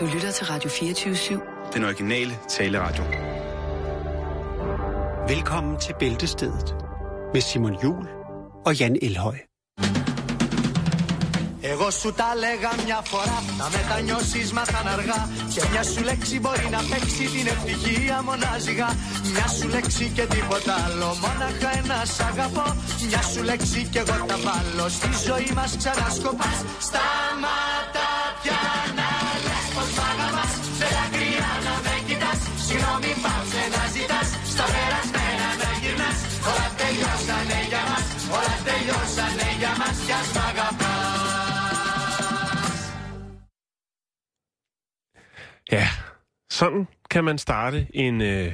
Du lytter til Radio 24-7. Den originale taleradio. Velkommen til Bæltestedet med Simon Jul og Jan Elhøj. Εγώ σου τα λέγα μια φορά, να μετανιώσεις μα θα αργά Και μια σου λέξη μπορεί να παίξει την ευτυχία μονάζιγα Μια σου λέξη και τίποτα άλλο, μόναχα ένα σ' αγαπώ Μια σου λέξη και εγώ τα βάλω, στη ζωή μας ξανασκοπάς Σταματά συγγνώμη πάψε να ζητάς Στα περασμένα να γυρνάς, όλα τελειώσανε για μας Όλα τελειώσανε για μας κι ας μ' αγαπάς Ja, sådan kan man starte en, øh,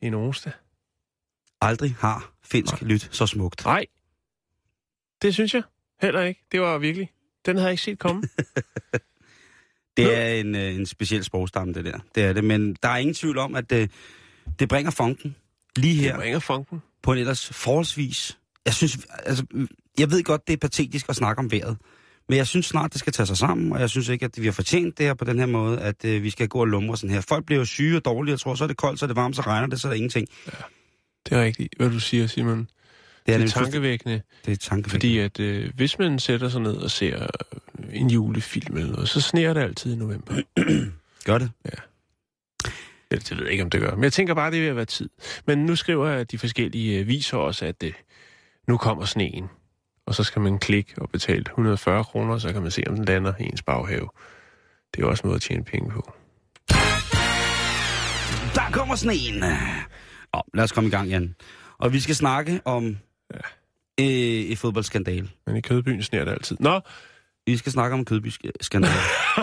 en onsdag. Aldrig har finsk lyt så smukt. Nej, det synes jeg heller ikke. Det var virkelig. Den havde jeg ikke set komme. Det er en, øh, en speciel sprogstamme, det der. Det er det, men der er ingen tvivl om, at det, det bringer funken lige her Det bringer funken. på en ellers forholdsvis... Jeg synes, altså, jeg ved godt, det er patetisk at snakke om vejret, men jeg synes snart, det skal tage sig sammen, og jeg synes ikke, at vi har fortjent det her på den her måde, at øh, vi skal gå og lumre sådan her. Folk bliver jo syge og dårlige, jeg tror, så er det koldt, så er det varmt, så regner det, så er der ingenting. Det er rigtigt, hvad du siger, Simon. Det Det er tankevækkende, Det er tankevækkende. fordi at øh, hvis man sætter sig ned og ser øh, en julefilm eller noget, så sneer det altid i november. Gør det? Eller, det ved jeg ikke, om det gør. Men jeg tænker bare, det er ved at være tid. Men nu skriver de forskellige øh, viser også, at øh, nu kommer sneen. Og så skal man klikke og betale 140 kroner, så kan man se, om den lander i ens baghave. Det er jo også en måde at tjene penge på. Der kommer sneen! Nå, lad os komme i gang, Jan. Og vi skal snakke om ja. øh, et fodboldskandal. Men i Kødbyen sneer det altid. Nå, Vi skal snakke om kødbyskandal.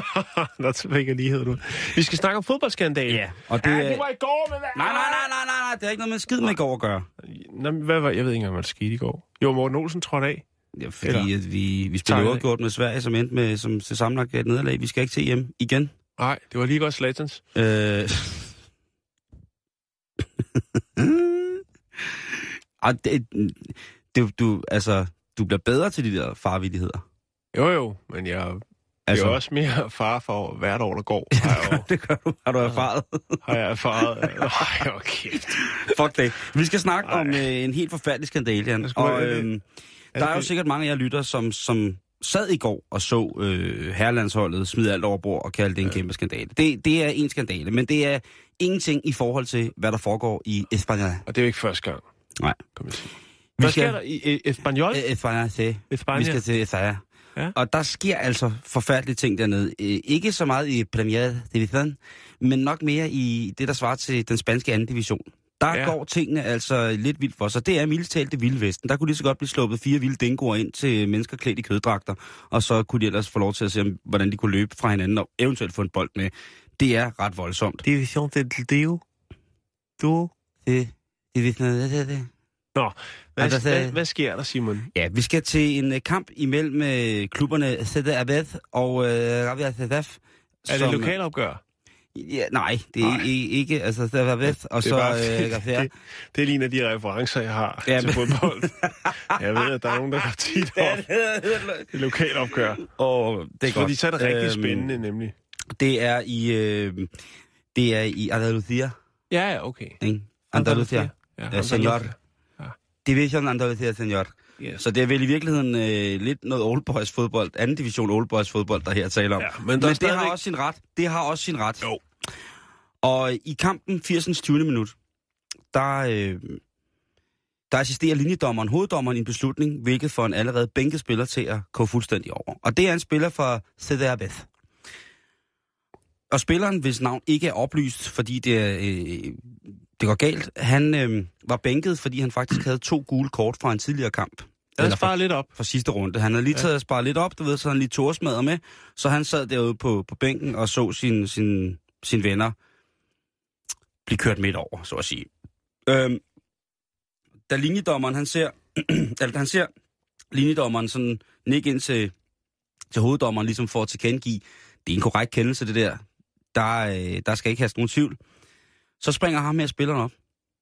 Nå, så fik jeg lige hed nu. Vi skal snakke om fodboldskandale. ja, og det Ja, er... det var i går, men hvad? Nej, nej, nej, nej, nej, nej, det er ikke noget med skid med i går at gøre. Nå, hvad var, jeg ved ikke engang, hvad der skete i går. Jo, Morten Olsen trådte af. Ja, fordi at vi, vi spiller Tegner. uafgjort med Sverige, som endte med som til sammenlagt et nederlag. Vi skal ikke til hjem igen. Nej, det var lige godt Slatens. Øh... og det, det, du, altså, du bliver bedre til de der farvidigheder. Jo, jo, men jeg altså, Altså, er også mere far for hvert år, der går. Har jeg, jo, det gør du, har du erfaret. har jeg erfaret. Ej, hvor kæft. Fuck det. Vi skal snakke Ej. om øh, en helt forfærdelig skandale, Jan. Og, det. øhm, der er jo det- sikkert mange af jer lytter, som, som sad i går og så øh, herrelandsholdet smide alt over bord og kalde det en kæmpe skandale. Det, det er en skandale, men det er ingenting i forhold til, hvad der foregår i Espanja. Og det er jo ikke første gang, Nej. kan man sige. Hvad skal- sker der i? Øh, Espanja. Espanja. Vi skal til Espanja. Ja. Og der sker altså forfærdelige ting dernede. Øh, Ikke så meget i Premier Division, men nok mere i det, der svarer til den spanske anden division. Der Ja. går tingene altså lidt vildt for sig. Det er mildest talt det vilde vesten. Der kunne lige så godt blive sluppet fire vilde dingoer ind til mennesker klædt i køddragter, og så kunne de ellers få lov til at se, hvordan de kunne løbe fra hinanden og eventuelt få en bold med. Det er ret voldsomt. Division del Dio. Du. Det, det, det, det. Nå, hvad, Altså, hvad, det- hvad sker der, Simon? Ja, vi skal til en øh, kamp imellem øh, klubberne CD Abed og øh, Rabia ZF. Er det lokalopgør? Ja, nej, det er Nej. Ikke. Altså, der var vest, og Det så øh, Gaffer. det, det er lige en af de referencer, jeg har Ja, til fodbold. Jeg ved, at der er nogen, der går tit op i lokalopgør. Og det er Fordi godt. så er det rigtig Øhm, spændende, nemlig. Det er i, øh, det er i Andalusia, Ja, ja, okay. ikke? Andalusia. Ja, Ja, senor. Division Andalusia, senor. Yes. Så det er vel i virkeligheden øh, lidt noget Old Boys fodbold, anden division Old Boys fodbold, der her taler om. Ja, men men det har også sin ret. Det har også sin ret. Jo. Og i kampen 80. 20. minut, der, øh, der assisterer linjedommeren, hoveddommeren i en beslutning, hvilket får en allerede bænket spiller til at gå fuldstændig over. Og det er en spiller fra CDR Beth. Og spilleren, hvis navn ikke er oplyst, fordi det, er, øh, det går galt, han øh, var bænket, fordi han faktisk havde to gule kort fra en tidligere kamp. Lad Eller os fra, spare lidt op. fra sidste runde. Han havde lige taget og sparet lidt op, du ved, så han lige torsmadder med. Så han sad derude på, på bænken og så sine sin, sin venner blive kørt midt over, så at sige. Øhm, da linjedommeren, han ser, eller han ser linjedommeren sådan nikke ind til, til hoveddommeren, ligesom for at tilkendegive, det er en korrekt kendelse, det der. Der, øh, der skal ikke have nogen tvivl. Så springer ham med spilleren op.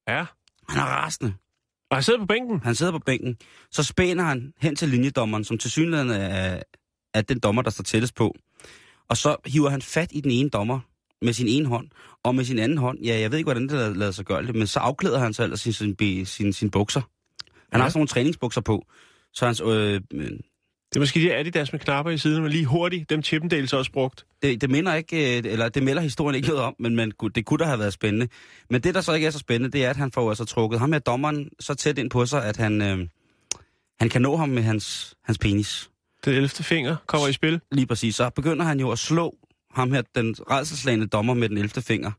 Ja. Han er rasende. Og han sidder på bænken. Han sidder på bænken. Så spænder han hen til linjedommeren, som til synligheden er, er den dommer, der står tættest på. Og så hiver han fat i den ene dommer med sin ene hånd, og med sin anden hånd, ja, jeg ved ikke, hvordan det lader sig gøre det, men så afklæder han sig ellers sin, sin, sin, sin, sin bukser. Han Ja. har sådan nogle træningsbukser på, så hans, øh, er måske de Adidas med knapper i siden, men lige hurtigt. Dem Chippendales også brugt. det, det minder ikke, øh, eller det melder historien ikke noget om, men man, det kunne da have været spændende. Men det, der så ikke er så spændende, det er, at han får altså trukket ham her dommeren så tæt ind på sig, at han, øh, han kan nå ham med hans, hans penis. Den 11. finger kommer i spil. Lige præcis. Så begynder han jo at slå ham her, den redselslagende dommer med den 11. finger,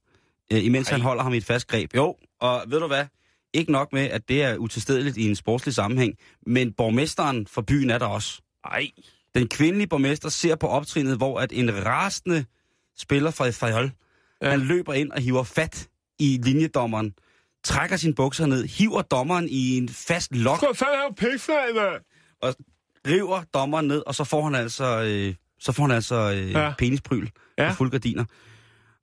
øh, imens Ej. han holder ham i et fast greb. Jo, og ved du hvad? Ikke nok med, at det er utilstedeligt i en sportslig sammenhæng, men borgmesteren for byen er der også. Ej. Den kvindelige borgmester ser på optrinet, hvor at en rasende spiller fra Fajol, Ja. han løber ind og hiver fat i linjedommeren, trækker sin bukser ned, hiver dommeren i en fast lok, Hvor fanden mand? river dommeren ned, og så får han altså, øh, så får han altså øh, Ja. penispryl Ja. og fuldgardiner.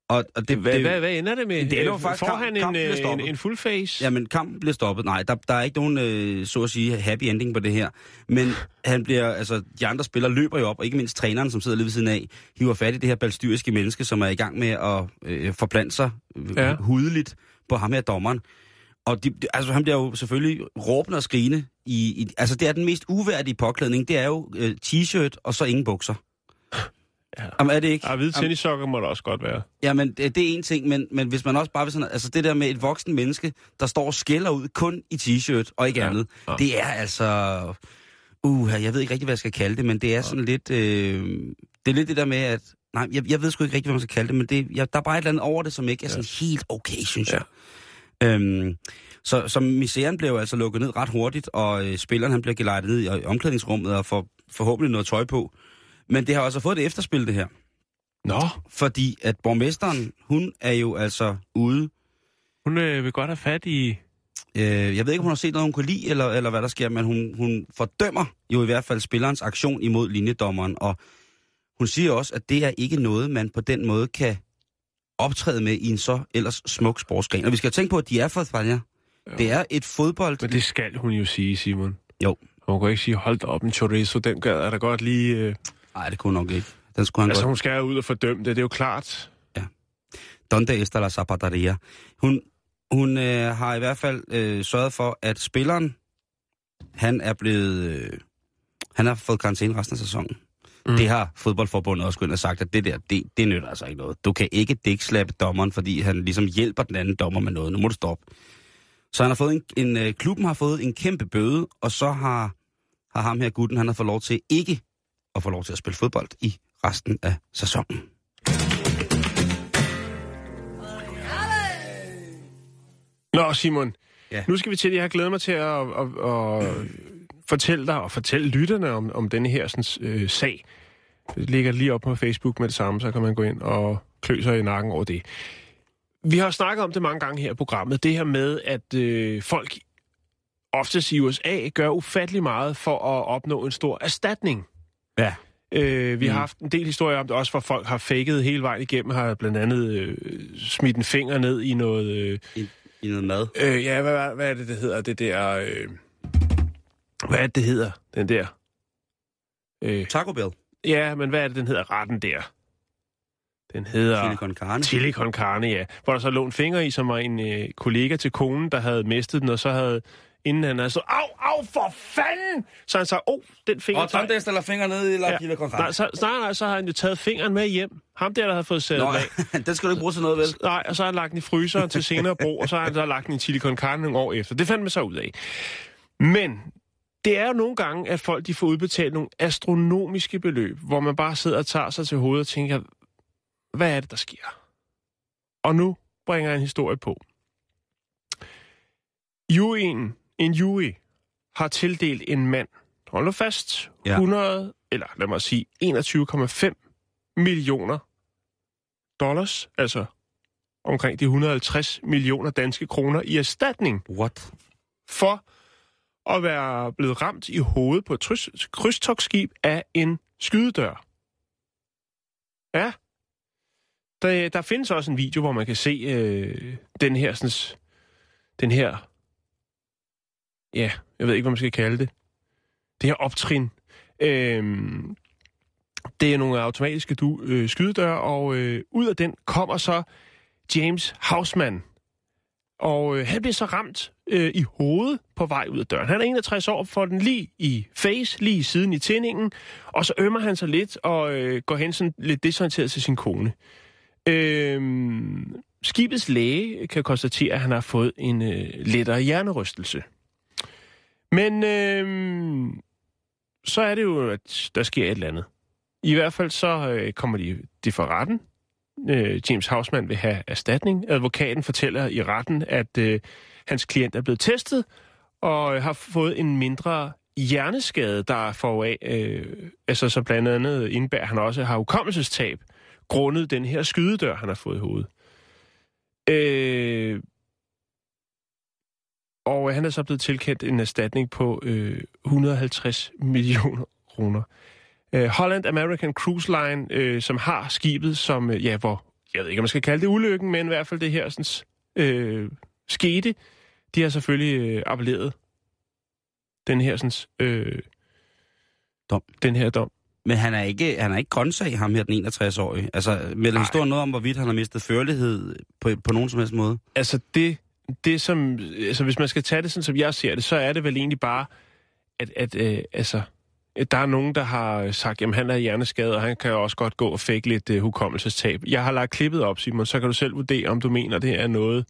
Og, og det, Hvad, det, hvad, hvad ender det med? Det ender jo Øh, faktisk, Får kamp- han en, kampen bliver øh, en, en full face? Jamen, kampen bliver stoppet. Nej, der, der er ikke nogen, øh, så at sige, happy ending på det her. Men han bliver, altså, de andre spillere løber jo op, og ikke mindst træneren, som sidder lige ved siden af, hiver fat i det her balstyriske menneske, som er i gang med at øh, forplante sig øh, ja. hudeligt på ham her dommeren. Og de, de- altså, han bliver jo selvfølgelig råbende og skrigende. I, i, altså, det er den mest uværdige påklædning. Det er jo øh, t-shirt og så ingen bukser. Ja. Jamen, er det ikke? Ja, hvide tennissokker må der også godt være. Jamen, det, det er en ting, men, men hvis man også bare vil sådan, altså det der med et voksen menneske, der står og skælder ud kun i t-shirt og ikke Ja. ja. andet, Ja. ja. det er altså, uh, jeg ved ikke rigtig, hvad jeg skal kalde det, men det er sådan lidt, øh, det er lidt det der med, at, nej, jeg, jeg ved sgu ikke rigtig, hvad man skal kalde det, men det, jeg, der er bare et eller andet over det, som ikke er sådan helt okay, synes jeg. Øhm, så, så misæren blev altså lukket ned ret hurtigt, og øh, spilleren han bliver gelejtet ned i, i omklædningsrummet og får forhåbentlig noget tøj på. Men det har også fået et efterspil, det her. Nå, Fordi at borgmesteren, hun er jo altså ude. hun øh, vil godt have fat i... Øh, jeg ved ikke, om hun har set noget, hun kunne lide, eller, eller hvad der sker, men hun, hun fordømmer jo i hvert fald spillerens aktion imod linjedommeren. Og hun siger også, at det er ikke noget, man på den måde kan optræde med i en så ellers smuk sportsgren. Og vi skal tænke på, at de er fra Spanien. Det er et fodbold... Men det skal hun jo sige, Simon. Jo. Hun kan ikke sige, hold da op en chorizo, den gad er da godt lige... Øh... Nej, det kunne hun nok ikke. Den skulle han Altså, godt. hun skal ud og fordømme det, det er jo klart. Donde está la zapateria. Hun, hun øh, har i hvert fald øh, sørget for, at spilleren, han er blevet, øh, han har fået karantæne resten af sæsonen. Mm. Det har fodboldforbundet også gået og sagt, at det der, det, det nytter altså ikke noget. Du kan ikke dækslappe dommeren, fordi han ligesom hjælper den anden dommer med noget. Nu må du stoppe. Så han har fået en, en øh, klubben har fået en kæmpe bøde, og så har, har ham her gutten, han har fået lov til ikke at få lov til at spille fodbold i resten af sæsonen. Nå, Simon. Ja. Nu skal vi til, jeg har glædet mig til at, at, at fortælle dig og fortælle lytterne om, om denne her sådan, øh, sag. Det ligger lige op på Facebook med det samme, så kan man gå ind og klø sig i nakken over det. Vi har snakket om det mange gange her i programmet, det her med, at øh, folk oftest i USA gør ufattelig meget for at opnå en stor erstatning. Ja. Øh, vi mm. har haft en del historier om det, også hvor folk har faked hele vejen igennem, har blandt andet øh, smidt en finger ned i noget... Øh, I noget mad. Øh, ja, hvad, hvad, hvad er det, det hedder? Det der... Øh, hvad er det, det hedder? Den der... Øh, Taco Bell. ja, men hvad er det, den hedder? Retten der. Den hedder... Chili con carne. Chili con carne, ja. Hvor der så lå en finger i, som var en øh, kollega til konen, der havde mistet den, og så havde... Inden han havde så, au, au, for fanden! Så han sagde, oh, den finger... Og Tom stiller fingre ned i la Ja. con Nej, så, nej, nej, så har han jo taget fingeren med hjem. Ham der, der havde fået den af. den skal du ikke bruge til noget, vel? Nej, og så har han lagt den i fryseren til senere brug, og så har han så lagt den i chili con carne nogle år efter. Det fandt man så ud af. Men det er jo nogle gange, at folk de får udbetalt nogle astronomiske beløb, hvor man bare sidder og tager sig til hovedet og tænker, hvad er det, der sker? Og nu bringer jeg en historie på. Juryen, en jury, har tildelt en mand, hold nu fast, Ja. 100, eller lad mig sige 21,5 millioner dollars, altså omkring de 150 millioner danske kroner i erstatning What? for at være blevet ramt i hovedet på et krydstogsskib af en skydedør. Ja. Der, der findes også en video, hvor man kan se øh, den her, sådan, den her, ja, jeg ved ikke, hvad man skal kalde det, det her optrin. Øhm, Det er nogle automatiske du, øh, skydedøre, og øh, ud af den kommer så James Hausman. Og øh, han bliver så ramt øh, i hovedet på vej ud af døren. Han er 61 år, får den lige i face, lige siden i tændingen, og så ømmer han sig lidt og øh, går hen sådan lidt desorienteret til sin kone. Øh, skibets læge kan konstatere, at han har fået en øh, lettere hjernerystelse. Men øh, så er det jo, at der sker et eller andet. I hvert fald så øh, kommer de, de for retten. Øh, James Hausman vil have erstatning. Advokaten fortæller i retten, at øh, hans klient er blevet testet og øh, har fået en mindre hjerneskade, der får af, øh, altså så blandt andet indbærer han også har hukommelsestab, grundet den her skydedør, han har fået i hovedet. Øh, og han er så blevet tilkendt en erstatning på øh, 150 millioner kroner. Øh, Holland American Cruise Line, øh, som har skibet, som, øh, ja, hvor, jeg ved ikke, om man skal kalde det ulykken, men i hvert fald det her sådan, øh, skete, de har selvfølgelig øh, appelleret den her sådan, øh, Dom. Den her dom. Men han er ikke, han er ikke grøntsag, ham her, den 61-årige. Altså, melder historien noget om, hvorvidt han har mistet førlighed på, på nogen som helst måde? Altså, det, det som... Altså, hvis man skal tage det sådan, som jeg ser det, så er det vel egentlig bare, at, at øh, altså, der er nogen, der har sagt, jamen han er hjerneskadet, og han kan også godt gå og fik lidt øh, hukommelsestab. Jeg har lagt klippet op, Simon, så kan du selv vurdere, om du mener, det er noget,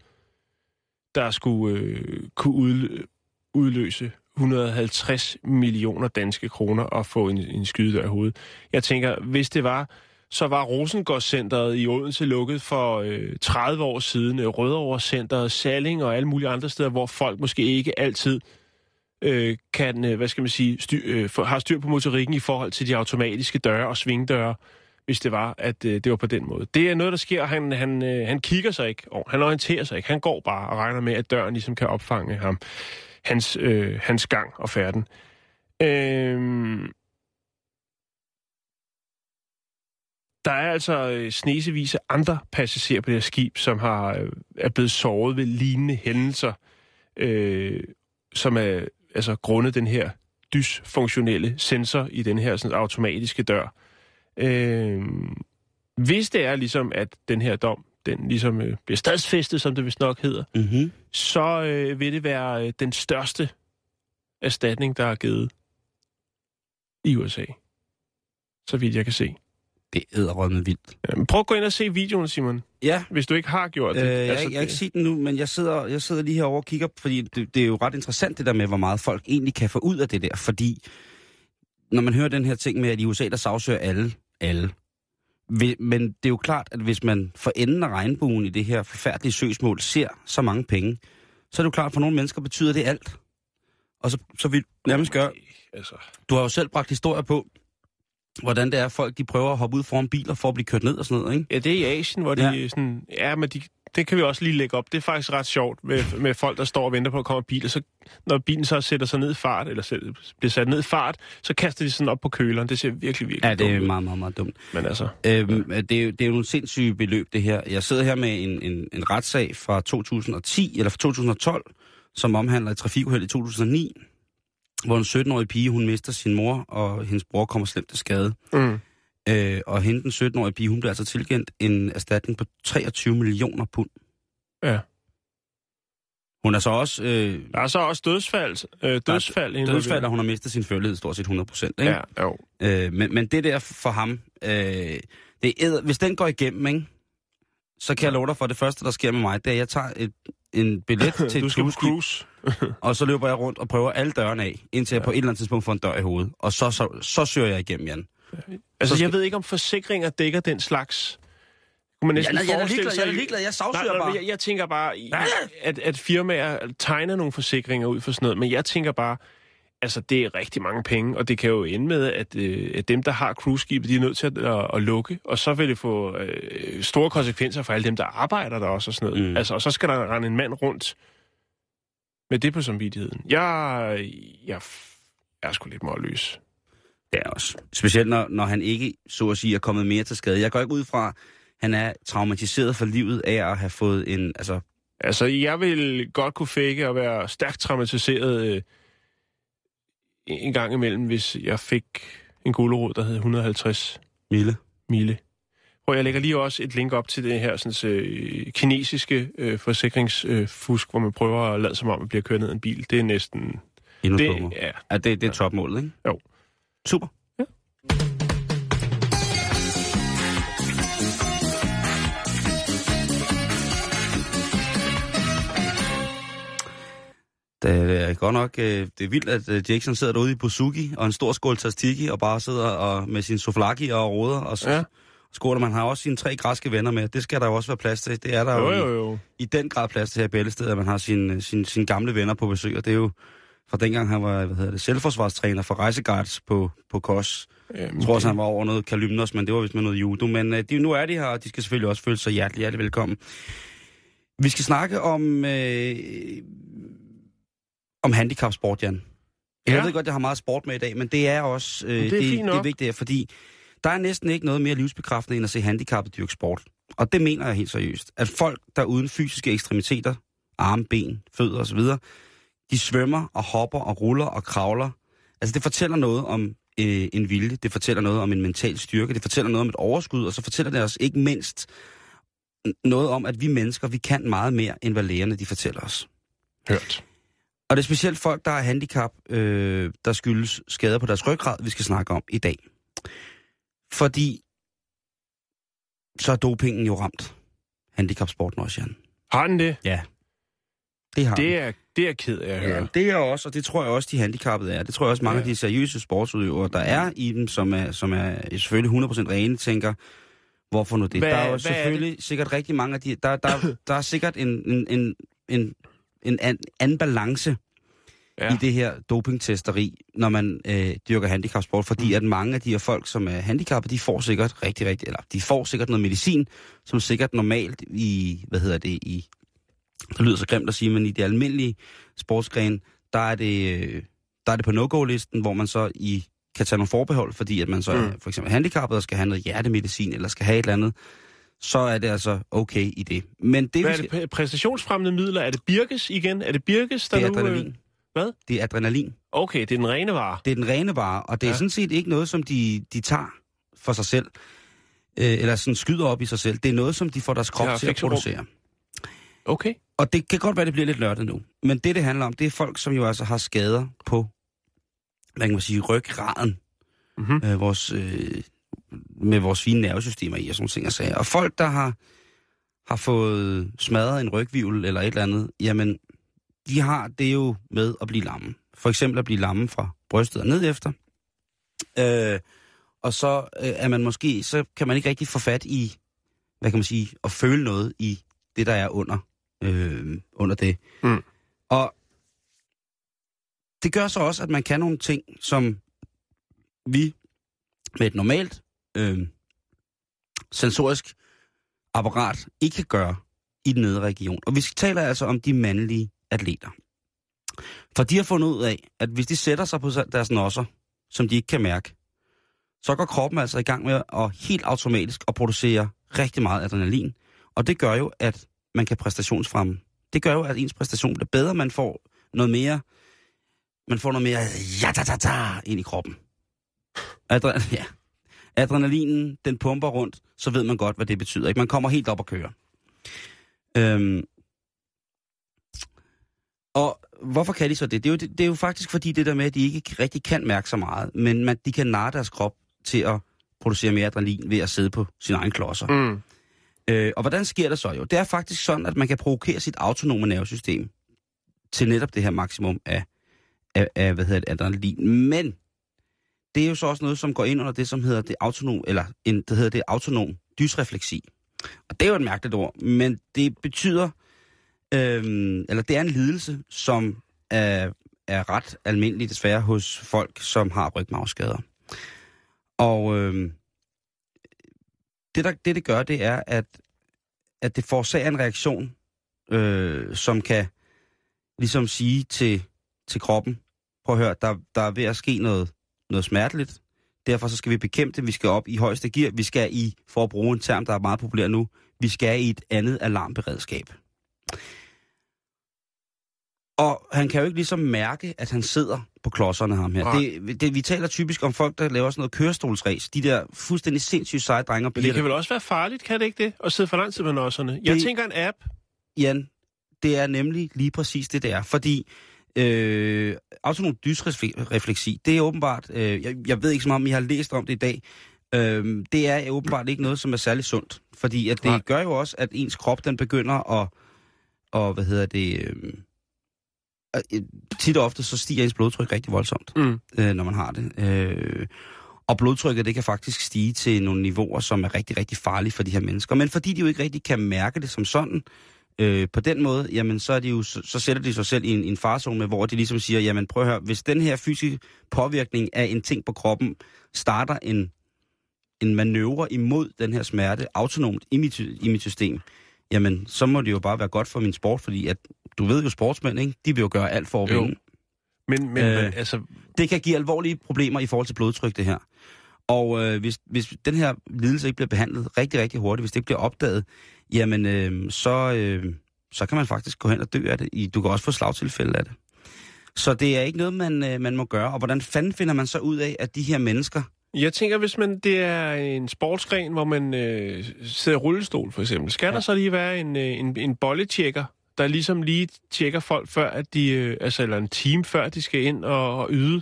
der skulle øh, kunne udløse 150 millioner danske kroner og få en, en skydedør i hovedet. Jeg tænker, hvis det var, så var Rosengårdscenteret i Odense lukket for øh, 30 år siden. Øh, Rødovrecenteret, Salling og alle mulige andre steder, hvor folk måske ikke altid øh, kan, øh, hvad skal man sige, styr, øh, for, har styr på motorikken i forhold til de automatiske døre og svingdøre, hvis det var, at øh, det var på den måde. Det er noget, der sker. Han, han, øh, han kigger sig ikke, og han orienterer sig ikke. Han går bare og regner med, at døren ligesom kan opfange ham hans, øh, hans gang og færden. Øh, der er altså øh, snesevis af andre passagerer på det her skib, som har øh, er blevet såret ved lignende hændelser, øh, som er altså grundet den her dysfunktionelle sensor i den her sådan, automatiske dør. Øh, hvis det er ligesom, at den her dom den ligesom øh, bliver stadsfæstet, som det vist nok hedder, Mm-hmm. så øh, vil det være øh, den største erstatning, der er givet i USA. Så vidt jeg kan se. Det er æderrødende vildt. Jamen, prøv at gå ind og se videoen, Simon, Ja, hvis du ikke har gjort det. øh, jeg, jeg har det- ikke set den nu, men jeg sidder, jeg sidder lige herovre og kigger, fordi det, det er jo ret interessant det der med, hvor meget folk egentlig kan få ud af det der, fordi når man hører den her ting med, at i USA, der sagsøger alle, alle. Vi- Men det er jo klart, at hvis man for enden af regnbuen i det her forfærdelige søgsmål ser så mange penge, så er det jo klart, at for nogle mennesker betyder det alt. Og så, så vil nærmest gøre, Altså, du har jo selv bragt historier på, hvordan det er, folk de prøver at hoppe ud foran biler for at blive kørt ned og sådan noget, ikke? ja, det er i Asien, hvor de Ja. sådan... Ja, men de, det kan vi også lige lægge op. Det er faktisk ret sjovt med, med folk, der står og venter på, at komme biler. Så når bilen så sætter sig ned i fart, eller sæt- bliver sat ned i fart, så kaster de sådan op på køleren. Det ser virkelig, virkelig Ja, det er dumt meget, meget, meget dumt. Men altså, Øhm, det, er det er jo nogle sindssyge beløb, det her. Jeg sidder her med en, en, en retssag fra 2010, eller fra 2012, som omhandler et trafikuheld i 2009, hvor en 17-årig pige, hun mister sin mor, og hendes bror kommer slemt til skade. mm, Øh, og hende, den 17-årige pige, hun bliver altså tilkendt en erstatning på 23 millioner pund. ja. Hun er så også... Øh, Der er så også dødsfald. Øh, dødsfald, involveret. dødsfald, og hun har mistet sin førlighed stort set 100 procent. Ja, jo. Øh, men, men det der for ham, øh, det er, hvis den går igennem, ikke, så kan jeg love dig for, at det første, der sker med mig, det er, at jeg tager et, en billet til Du et skal på cruise, og så løber jeg rundt og prøver alle dørene af, indtil jeg på et eller andet tidspunkt får en dør i hovedet. Og så, så, så søger jeg igennem, Jan. Altså, Så jeg skal- ved ikke, om forsikringer dækker den slags... Kunne man Jeg, næsten jeg, jeg, er ligeglad, sig... jeg er ligeglad, jeg Nej, sagsøger nej, bare. men jeg, jeg tænker bare, Ja, ja. at, at firmaer tegner nogle forsikringer ud for sådan noget, men jeg tænker bare, altså det er rigtig mange penge, og det kan jo ende med, at, øh, at dem, der har cruiseskibet, de er nødt til at, at, at lukke, og så vil det få øh, store konsekvenser for alle dem, der arbejder der også og sådan noget. Mm. Altså, og så skal der rende en mand rundt med det på samvittigheden. Jeg, jeg, jeg er sgu lidt målløs. Det er også. Specielt når, når han ikke, så at sige, er kommet mere til skade. Jeg går ikke ud fra, at han er traumatiseret for livet af at have fået en, altså, Altså, jeg vil godt kunne fake og være stærkt traumatiseret øh, en gang imellem, hvis jeg fik en gulerod, der hed 150 Mille. mile. Og jeg lægger lige også et link op til det her sådan, øh, kinesiske øh, forsikringsfusk, øh, hvor man prøver at lade som om, man bliver kørt ned en bil. Det er næsten... Endnu det, ja, ja, det, det er topmålet, ikke? Jo. Super. Det er godt nok, øh, det er vildt, at øh, Jackson sidder derude i Buzuki og en stor skål tastiki og bare sidder og, med sin soflaki og råder og så Ja. skåler. Man har også sine tre græske venner med. Det skal der jo også være plads til. Det er der jo, jo, jo, i- jo. i den grad plads til her i Bæltested, at man har sine sin, sin gamle venner på besøg. Og det er jo fra dengang han var hvad hedder det, selvforsvarstræner for rejseguards på, på KOS. Jamen, Jeg tror også, han var over noget kalymnos, men det var vist med noget judo. Men øh, de, nu er de her, og de skal selvfølgelig også føle sig hjertelig, hjertelig velkommen. Vi skal snakke om, øh, om handicapsport, Jan. Jeg Ja. ved godt, jeg har meget sport med i dag, men det er også øh, det er det, det er vigtigt, fordi der er næsten ikke noget mere livsbekræftende end at se handicappet dyrke sport. Og det mener jeg helt seriøst. At folk, der er uden fysiske ekstremiteter, arme, ben, fødder osv., de svømmer og hopper og ruller og kravler. Altså det fortæller noget om øh, en vilje, det fortæller noget om en mental styrke, det fortæller noget om et overskud, og så fortæller det os ikke mindst noget om, at vi mennesker, vi kan meget mere, end hvad lægerne de fortæller os. Hørt. Og det er specielt folk, der har handicap, øh, der skyldes skader på deres ryggrad, vi skal snakke om i dag. Fordi så er dopingen jo ramt handicapsporten også, Jan. Har den det? Ja. Det har. Det er, det er ked af at høre. Ja, det er også, og det tror jeg også, de handicappede er. Det tror jeg også, mange Ja. af de seriøse sportsudøvere, der er i dem, som er, som er selvfølgelig 100% rene, tænker, hvorfor nu det? Hvad- der er jo hvad er selvfølgelig sikkert rigtig mange af de... Der, der, der er sikkert en, en, en, en, en an, anden balance Ja. i det her dopingtesteri, når man øh, dyrker handicapsport, fordi Mm. at mange af de her folk, som er handicappede, de får sikkert rigtig, rigtig, eller de får sikkert noget medicin, som sikkert normalt i, hvad hedder det, i, det lyder så grimt at sige, men i de almindelige sportsgrene, der er det, øh, der er det på no-go-listen, hvor man så i kan tage nogle forbehold, fordi at man så Mm. er for eksempel handicappet og skal have noget hjertemedicin, eller skal have et eller andet, så er det altså okay i det. Men det, Hvad er skal, det? Præ- Præstationsfremmende midler? Er det Birkes igen? Er det Birkes, der det er nu... øh, adrenalin. Hvad? Det er adrenalin. Okay, det er den rene vare. Det er den rene vare, og det er Ja. sådan set ikke noget, som de, de tager for sig selv, øh, eller sådan skyder op i sig selv. Det er noget, som de får deres krop Ja, til at producere. Okay. Og det kan godt være, det bliver lidt lørdag nu. Men det, det handler om, det er folk, som jo altså har skader på, hvad kan man sige, ryggraden. Mm-hmm. Øh, vores, øh, med vores fine nervesystemer i og sådan ting og sager. Og folk, der har, har fået smadret en rygvivl eller et eller andet, jamen, de har det jo med at blive lamme. For eksempel at blive lamme fra brystet og ned efter. Øh, og så øh, er man måske, så kan man ikke rigtig få fat i, hvad kan man sige, at føle noget i det, der er under, øh, under det. Mm. Og det gør så også, at man kan nogle ting, som vi med et normalt øh, sensorisk apparat ikke kan gøre i den nedre region. Og vi taler altså om de mandlige atleter. For de har fundet ud af, at hvis de sætter sig på deres nosser, som de ikke kan mærke, så går kroppen altså i gang med at helt automatisk at producere rigtig meget adrenalin. Og det gør jo, at man kan præstationsfremme. Det gør jo, at ens præstation bliver bedre. Man får noget mere, man får noget mere ja da da da ind i kroppen. Adre- ja. Adrenalinen, den pumper rundt, så ved man godt, hvad det betyder. Ikke? Man kommer helt op og kører. Øhm. Og hvorfor kan de så det? Det er, jo, det er jo faktisk fordi det der med, at de ikke rigtig kan mærke så meget, men man, de kan narre deres krop til at producere mere adrenalin ved at sidde på sin egen klodser. Mm. Øh, og hvordan sker det så jo? Det er faktisk sådan, at man kan provokere sit autonome nervesystem til netop det her maksimum af, af, af hvad hedder det, adrenalin. Men det er jo så også noget, som går ind under det, som hedder det autonom, eller en, det hedder det autonom dysrefleksi. Og det er jo et mærkeligt ord, men det betyder, øhm, eller det er en lidelse, som er, er ret almindelig desværre hos folk, som har rygmavsskader. Og øhm, det, der, det, det gør, det er, at, at det forårsager en reaktion, øh, som kan ligesom sige til, til kroppen, prøv at høre, der, der er ved at ske noget, noget smerteligt. Derfor så skal vi bekæmpe det. Vi skal op i højeste gear. Vi skal i, for at bruge en term, der er meget populær nu, vi skal i et andet alarmberedskab. Og han kan jo ikke ligesom mærke, at han sidder på klodserne ham her. Det, det, vi taler typisk om folk, der laver sådan noget kørestolsræs. De der fuldstændig sindssygt seje drenge og Men det kan vel også være farligt, kan det ikke det? At sidde for lang tid med nosserne. Jeg Det- tænker en app. Jan, det er nemlig lige præcis det, det er. Fordi øh, autonom dysrefleksi, det er åbenbart, øh, jeg, jeg ved ikke så meget, om I har læst om det i dag, øh, det er åbenbart ikke noget, som er særlig sundt. Fordi at det Nej. gør jo også, at ens krop, den begynder at, og hvad hedder det, øh, øh, tit og ofte, så stiger ens blodtryk rigtig voldsomt, Mm. øh, når man har det. Øh, og blodtrykket, det kan faktisk stige til nogle niveauer, som er rigtig, rigtig farlige for de her mennesker. Men fordi de jo ikke rigtig kan mærke det som sådan, øh, på den måde, jamen så, er de jo, så, så sætter de sig selv i en, en farzone med, hvor de ligesom siger, jamen prøv at høre, hvis den her fysiske påvirkning af en ting på kroppen starter en, en manøvre imod den her smerte autonomt i mit, i mit system, jamen så må det jo bare være godt for min sport, fordi at, du ved jo sportsmænd, ikke? de vil jo gøre alt for at vinde. Men, men, Øh. men altså, Det kan give alvorlige problemer i forhold til blodtryk, det her. Og øh, hvis, hvis den her lidelse ikke bliver behandlet rigtig, rigtig hurtigt, hvis det ikke bliver opdaget, jamen øh, så, øh, så kan man faktisk gå hen og dø af det. Du kan også få slagtilfælde af det. Så det er ikke noget, man, øh, man må gøre. Og hvordan fanden finder man så ud af, at de her mennesker... jeg tænker, hvis man det er en sportsgren, hvor man øh, sidder i rullestol for eksempel, skal ja. Der så lige være en, øh, en, en bolletjekker, der ligesom lige tjekker folk før, at de, øh, altså, eller en team før de skal ind og, og yde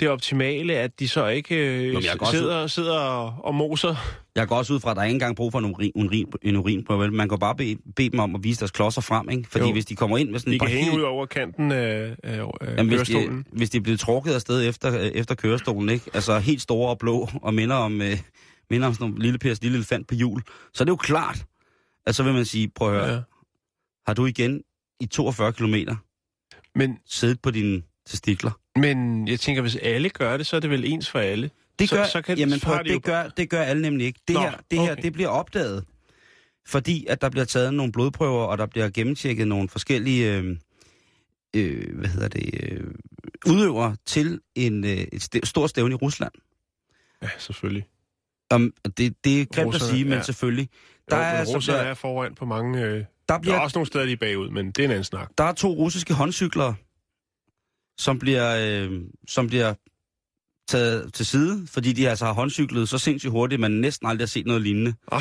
det optimale, at de så ikke øh, også sidder, sidder og, og moser. Jeg går også ud fra, at der er ikke engang brug for en urin, urin, en urinprøve. vel? Man kan bare bede, bede dem om at vise deres klodser frem, ikke? Fordi Jo. hvis de kommer ind med sådan De kan hænge helt- ud over kanten af, af, Jamen, hvis, de, hvis de er blevet trukket afsted efter, efter kørestolen, ikke? Altså helt store og blå, og minder om, øh, minder om sådan nogle lille Pers lille elefant på hjul, så er det jo klart, at så vil man sige, prøv at høre. Ja. har du igen i 42 kilometer Men, siddet på dine testikler? men jeg tænker, hvis alle gør det, så er det vel ens for alle. Det Så- gør, så kan- jamen, så prøv, det, gør, det gør alle nemlig ikke. Det, Nå, her, det her, okay. det bliver opdaget, fordi at der bliver taget nogle blodprøver, og der bliver gennemtjekket nogle forskellige, øh, øh, hvad hedder det, øh, udøvere til en, øh, et st- stort stævne i Rusland. Ja, selvfølgelig. Om, det, det er grimt at sige, men ja. selvfølgelig. Der Der jo, er, men der, er foran på mange... Øh, der, der bliver, er også nogle steder, de er bagud, men det er en anden snak. der er to russiske håndcykler, som bliver, øh, som bliver taget til side, fordi de altså har håndcyklet så sindssygt hurtigt, at man næsten aldrig har set noget lignende. Ej.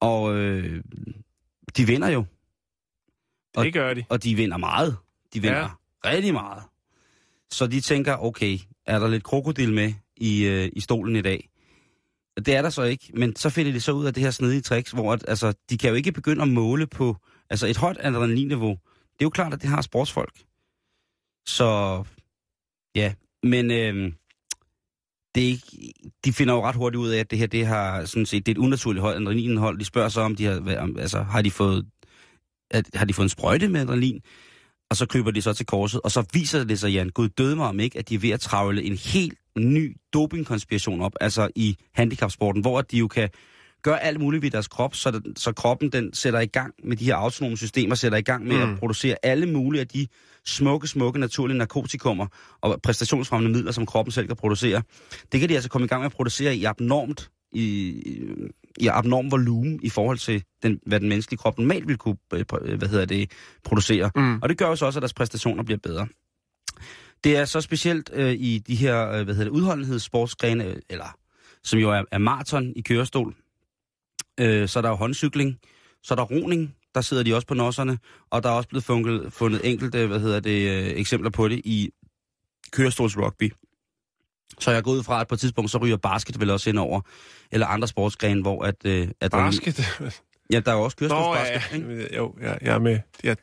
Og øh, de vinder jo, Og- Det gør de. og de vinder meget. De vinder ja. rigtig meget. Så de tænker, okay, er der lidt krokodil med i, øh, i stolen i dag? Det er der så ikke, men så finder de så ud af det her snedige tricks, hvor at, altså, de kan jo ikke begynde at måle på altså et højt adrenalinniveau. Det er jo klart, at det har sportsfolk. Så ja, men øh, det ikke, de finder jo ret hurtigt ud af, at det her det har sådan set det er et unaturligt højt adrenalinindhold. De spørger så, om de har, hvad- om, altså, har de fået at, har de fået en sprøjte med adrenalin? Og så køber de så til korset, og så viser det sig, Jan, Gud døde mig om ikke, at de er ved at travle en helt ny dopingkonspiration op, altså i handicapsporten, hvor de jo kan gøre alt muligt ved deres krop, så, det, så kroppen den sætter i gang med de her autonome systemer, sætter i gang med mm. At producere alle mulige af de smukke, smukke naturlige narkotikummer og præstationsfremmende midler, som kroppen selv kan producere. Det kan de altså komme i gang med at producere i abnormt i, i abnorm volumen i forhold til, den, hvad den menneskelige krop normalt ville kunne øh, pr- hvad hedder det, producere. Mm. Og det gør jo så også, at deres præstationer bliver bedre. Det er så specielt øh, i de her øh, hvad hedder det, udholdenhedssportsgrene, øh, eller som jo er, er maraton i kørestol. Øh, så er der jo håndcykling, så er der roning, der sidder de også på nosserne, og der er også blevet fundet, fundet enkelte hvad hedder det, øh, eksempler på det i kørestolsrugby. Så jeg går ud fra, at på et tidspunkt, så ryger basket vel også ind over, eller andre sportsgrene, hvor at... Øh, at Basket. Ja, der er jo også Nå, kørestolsbasket, ja. ikke? Jo, ja, jeg er med. Jeg,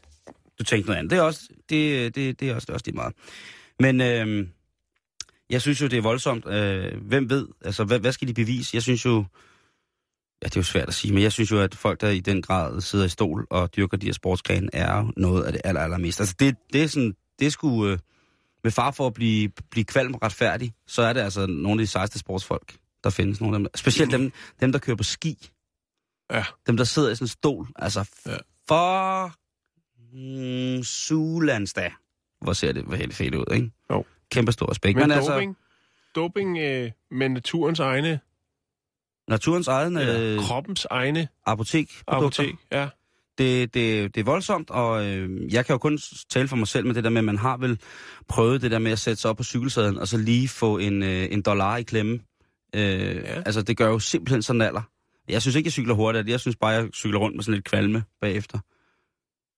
Du tænkte noget andet. Det er også, det, det, det er også, det er også lige meget. Men øh, jeg synes jo, det er voldsomt. Øh, hvem ved? Altså, hvad, hvad skal de bevise? Jeg synes jo... Ja, det er jo svært at sige, men jeg synes jo, at folk, der i den grad sidder i stol og dyrker de her sportsgrene, er noget af det aller, allermest. Altså, det, det er sådan... Det sgu... Øh, med far for at blive, blive kvalm og retfærdig, så er det altså nogle af de sejeste sportsfolk, der findes. Nogle af dem. Specielt dem, dem, der kører på ski. Ja. Dem, der sidder i sådan en stol. Altså, Ja. for mm, Sulandsdag. Hvor ser det hvor helt fedt ud, ikke? Jo. Kæmpe stor respekt. men Men, doping, altså, altså, doping øh, med naturens egne, naturens egen øh, kroppens egne apotek, apotek. Ja. Det, det, det er voldsomt, og øh, jeg kan jo kun tale for mig selv med det der med, at man har vel prøvet det der med at sætte sig op på cykelsadlen, og så lige få en, øh, en dollar i klemme. Øh, ja. Altså, det gør jo simpelthen sådan alder. Jeg synes ikke, jeg cykler hurtigt. Jeg synes bare, jeg cykler rundt med sådan lidt kvalme bagefter.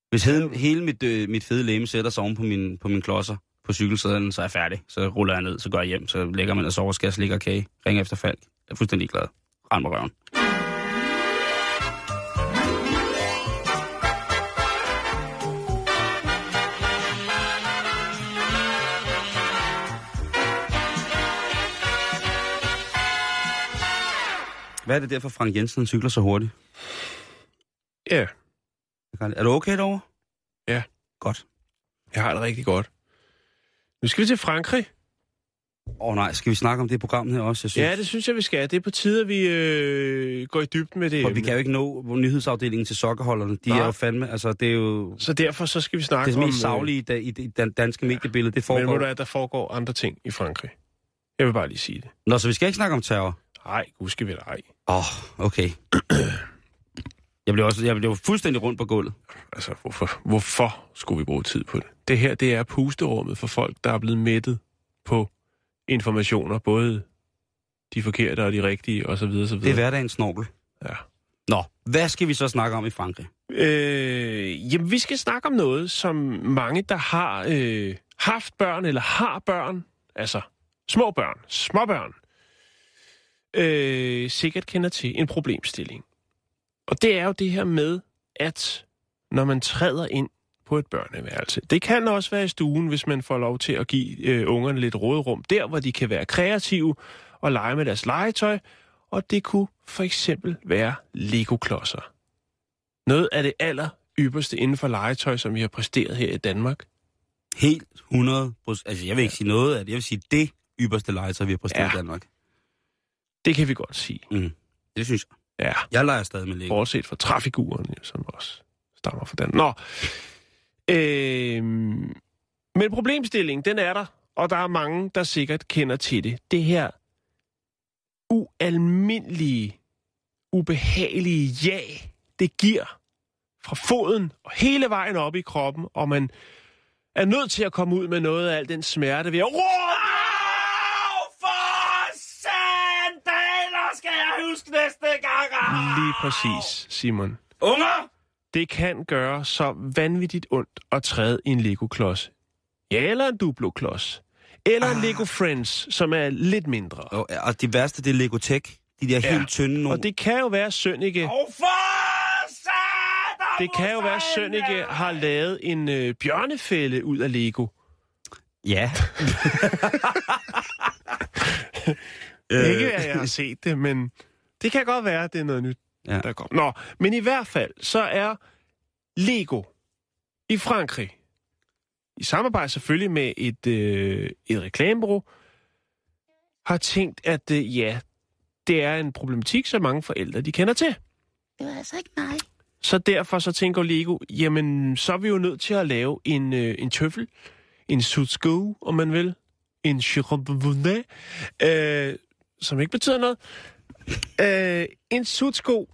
Hvis hele, hele mit, øh, mit fede læme sætter sig oven på min, på min klodser på cykelsadlen, så er jeg færdig. Så ruller jeg ned, så går jeg hjem, så lægger man og sover, skal jeg slikke og kage. Ring efter Falk. Jeg er fuldstændig glad. Rand mig røven. Hvad er det derfor, Frank Jensen cykler så hurtigt? Ja, Er du okay derovre? Ja. Godt. jeg har det rigtig godt. Nu skal vi til Frankrig. Åh oh, nej, skal vi snakke om det program her også? Jeg synes, Ja, det synes jeg, vi skal. Det er på tide, at vi øh, går i dybden med det. For vi kan jo ikke nå nyhedsafdelingen til sokkerholderne. De Nej. er jo fandme, altså det er jo Så derfor så skal vi snakke det om... mest øh, savlige i, i det dan- danske mediebillede. Det Men foregår. du, at der foregår andre ting i Frankrig. Jeg vil bare lige sige det. Nå, så vi skal ikke snakke om terror? Nej, skal vi da ej. Åh, oh, okay. Jeg blev også jeg blev fuldstændig rundt på gulvet. Altså, hvorfor, hvorfor skulle vi bruge tid på det? Det her, det er pusterummet for folk, der er blevet mættet på informationer, både de forkerte og de rigtige, og så videre, så Det er videre. hverdagens snorkel. Ja. Nå, hvad skal vi så snakke om i Frankrig? Øh, jamen, vi skal snakke om noget, som mange, der har øh, haft børn eller har børn, altså små børn, småbørn, øh, sikkert kender til en problemstilling. Og det er jo det her med, at når man træder ind på et børneværelse, det kan også være i stuen, hvis man får lov til at give øh, ungerne lidt råderum, der hvor de kan være kreative og lege med deres legetøj, og det kunne for eksempel være Lego-klodser. Noget af det aller ypperste inden for legetøj, som vi har præsteret her i Danmark. Helt 100 Altså, jeg vil ikke sige noget af det. Jeg vil sige det ypperste legetøj, vi har præsteret Ja. i Danmark. Det kan vi godt sige. Mm. Det synes jeg. Ja, Jeg leger stadig med Lego. bortset fra trafikuren, som også stammer fra den. Nå. Øhm, men problemstillingen, den er der, og der er mange, der sikkert kender til det. Det her ualmindelige, ubehagelige ja, det giver fra foden og hele vejen op i kroppen, og man er nødt til at komme ud med noget af al den smerte ved at råbe. Au, for sandaler skal jeg huske næste gang. Lige præcis, Simon. Unger! Det kan gøre så vanvittigt ondt at træde i en Lego-klods. Ja, eller en Duplo-klods. Eller ah. en Lego Friends, som er lidt mindre. Og, og de værste, det er Lego Tech. De der Ja. helt tynde nogle. Og det kan jo være, at Sønneke, satan! det kan jo være, at Sønneke har lavet en øh, bjørnefælde ud af Lego. Ja. Ikke, at jeg har set det, men det kan godt være, at det er noget nyt, Ja. der kommer. Nå, men i hvert fald, så er Lego i Frankrig, i samarbejde selvfølgelig med et, øh, et reklamebureau, har tænkt, at øh, ja, det er en problematik, som mange forældre de kender til. Det var altså ikke mig. Så derfor så tænker Lego, jamen, så er vi jo nødt til at lave en, øh, en tøffel, en sutsko, om man vil, en chirurgie, øh, som ikke betyder noget. Øh, en sutsko,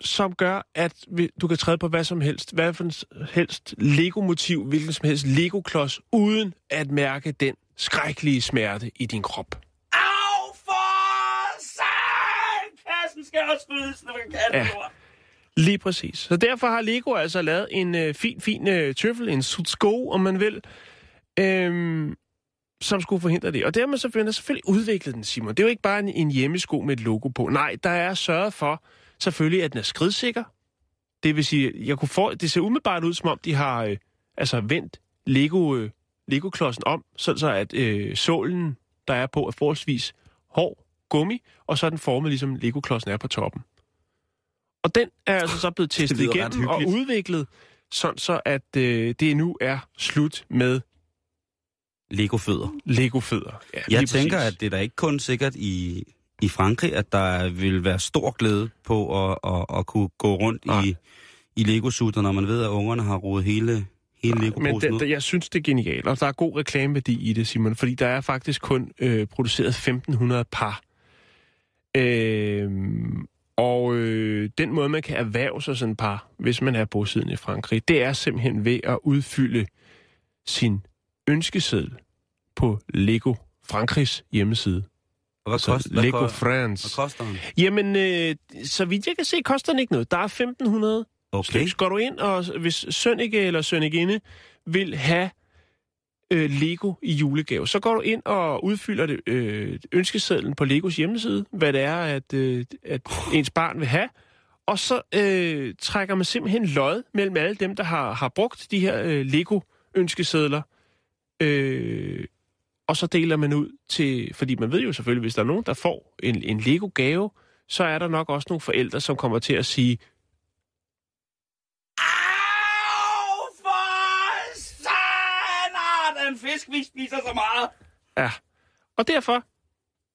som gør, at du kan træde på hvad som helst, hvad for en s- helst Lego-motiv, hvilken som helst Lego-klods, uden at mærke den skrækkelige smerte i din krop. Au, for satan! Kassen skal også ryddes, når man kan Ja. Lige præcis. Så derfor har Lego altså lavet en øh, fin, fin øh, tøffel, en sutsko, om man vil, øhm, som skulle forhindre det. Og det har man selvfølgelig, selvfølgelig udviklet den, Simon. Det er jo ikke bare en, en hjemmesko med et logo på. Nej, der er sørget for, selvfølgelig, at den er skridsikker. Det vil sige, jeg kunne få, det ser umiddelbart ud, som om de har øh, altså vendt Lego, øh, Lego-klodsen om, sådan så at øh, sålen, der er på, er forholdsvis hård gummi, og så er den formet, ligesom Lego-klodsen er på toppen. Og den er altså så blevet testet igennem og udviklet, sådan så at øh, det nu er slut med Lego-fødder. Lego-fødder. Ja, Jeg tænker, præcis. at det er da ikke kun sikkert i, i Frankrig, at der vil være stor glæde på at, at, at kunne gå rundt Nej. i, i Lego-sutter, når man ved, at ungerne har rodet hele, hele Men Lego-posen det, ud. det, jeg synes, det er genialt, og der er god reklameværdi i det, Simon, fordi der er faktisk kun øh, produceret 1.500 par. Øh, og øh, den måde, man kan erhverve sig sådan et par, hvis man er bosiddende i Frankrig, det er simpelthen ved at udfylde sin ønskeseddel på Lego Frankrigs hjemmeside. Og hvad, Så kost, hvad, Lego hvad, France. hvad koster den? Jamen, øh, så vidt jeg kan se, koster den ikke noget. Der er 1500 Okay. stykker. Går du ind, og hvis Sønneke eller Sønnekinde vil have øh, Lego i julegave, så går du ind og udfylder det, øh, ønskesedlen på Legos hjemmeside, hvad det er, at, øh, at ens barn vil have. Og så øh, trækker man simpelthen lod mellem alle dem, der har, har brugt de her øh, Lego-ønskesedler. Øh, og så deler man ud til... Fordi man ved jo selvfølgelig, hvis der er nogen, der får en, en Lego-gave, så er der nok også nogle forældre, som kommer til at sige, Au, for satan! Den fisk, vi spiser så meget. Ja. Og derfor,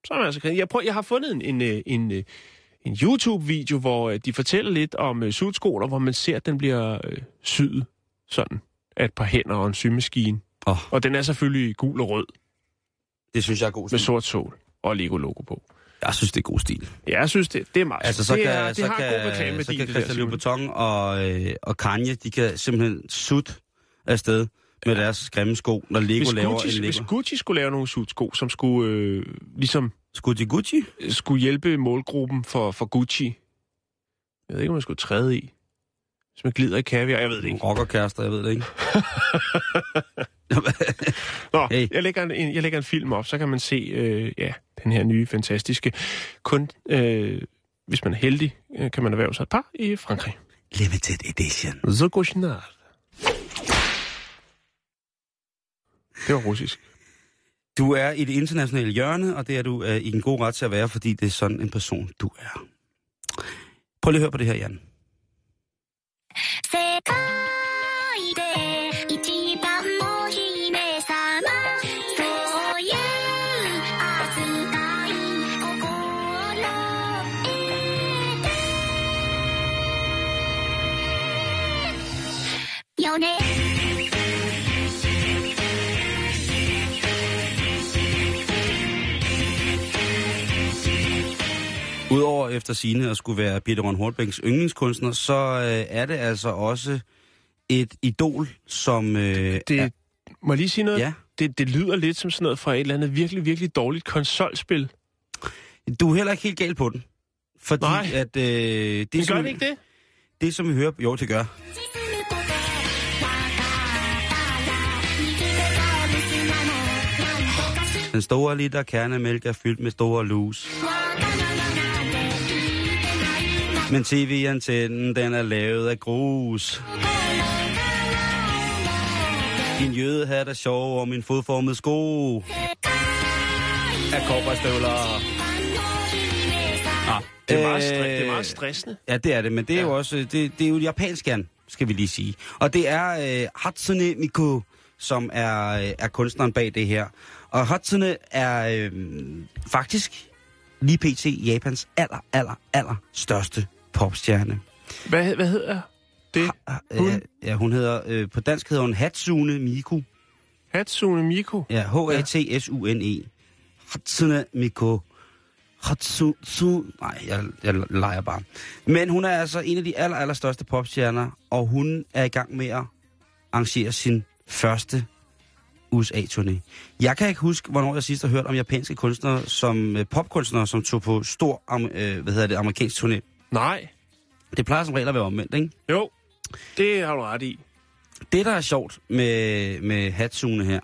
så er man altså... Jeg, prøver, jeg har fundet en, en, øh, en, øh, en YouTube-video, hvor øh, de fortæller lidt om uh, sudskoler, hvor man ser, at den bliver øh, syet sådan af et par hænder og en symaskine. Åh. Og den er selvfølgelig gul og rød Det synes jeg er god med stil. sort sol og Lego-logo på. Jeg synes, det er god stil. Ja, jeg synes, det, det er meget. Altså, så det, kan, er, det så har kan, god reklame så kan Christian. Louboutin og, øh, og Kanye, de kan simpelthen sutte afsted med deres grimme sko, når Lego hvis laver Gucci, en hvis Lego. Gucci skulle lave nogle sudsko, som skulle øh, ligesom Skulle de Gucci? skulle hjælpe målgruppen for, for Gucci. Jeg ved ikke, om man skulle træde i. Hvis man glider i kaviar, jeg ved det ikke. Rockerkærester, jeg ved det ikke. Nå, Hey. jeg, lægger en, jeg lægger en film op, så kan man se øh, ja, den her nye, fantastiske. Kun, øh, hvis man er heldig, øh, kan man erhverve sig et par i Frankrig. Limited edition. Så Cochinard. Det var russisk. Du er i det internationale hjørne, og det er du øh, i en god ret til at være, fordi det er sådan en person, du er. Prøv lige at høre på det her, Jan. Say Udover efter sine at skulle være Peter Ron Hortbæks yndlingskunstner, så øh, er det altså også et idol, som... Øh, det, er, må jeg lige sige noget? Ja. Det, det lyder lidt som sådan noget fra et eller andet virkelig, virkelig dårligt konsolspil. Du er heller ikke helt gal på den. Fordi Nej. at... Øh, det, Men som, det ikke det? Det, som vi hører... Jo, det gør. Den store liter kernemælk er fyldt med store lus. Men tv-antennen, den er lavet af grus. Din jødehat er sjov, og min fodformede sko er kobberstøvler. Ah, Det er, meget, stre- det er meget stressende. Ja, det er det, men det er Ja. jo også det, det er jo japansk, Jan, skal vi lige sige. Og det er øh, Hatsune Miku, som er, øh, er kunstneren bag det her. Og Hatsune er øh, faktisk lige pt. Japans aller, aller, aller største popstjerne. Hvad, hvad hedder det? Hun? Ja, ja, hun hedder, øh, på dansk hedder hun Hatsune Miku. Hatsune Miku. Ja, H-A-T-S-U-N-E. Hatsune Miku. Hatsu... Nej, jeg, jeg leger bare. Men hun er altså en af de aller, aller største popstjerner, og hun er i gang med at arrangere sin første USA-turné. Jeg kan ikke huske, hvornår jeg sidst har hørt om japanske kunstnere, som øh, popkunstnere, som tog på stor øh, hvad hedder det, amerikansk turné. Nej. Det plejer som regel at være omvendt, ikke? Jo, det har du ret i. Det, der er sjovt med, med Hatsune her,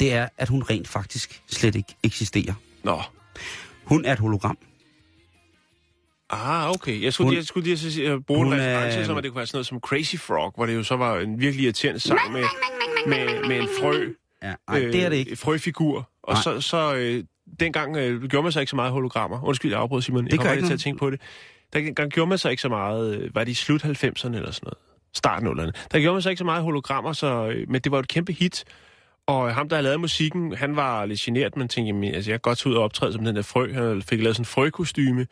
det er, at hun rent faktisk slet ikke eksisterer. Nå. Hun er et hologram. Ah, okay. Jeg skulle, Hun- jeg skulle lige at bruge en reference, er- som at det kunne være sådan noget som Crazy Frog, hvor det jo så var en virkelig irriterende sang med, med, med en frø. Ja, nej, øh, det er det ikke. Frøfigur. Og Nej. så, så øh, dengang øh, gjorde man så ikke så meget hologrammer. Undskyld, jeg afbrød Simon. Jeg gør kommer ikke til at tænke på det. Dengang gjorde man så ikke så meget... Øh, var det i slut 90'erne eller sådan noget? Start 0'erne. Der gjorde man så ikke så meget hologrammer, så, øh, men det var jo et kæmpe hit. Og øh, ham, der havde lavet musikken, han var lidt generet, men tænkte, jamen, altså, jeg kan godt tage ud og optræde som den der frø. Han fik lavet sådan en frøkostyme.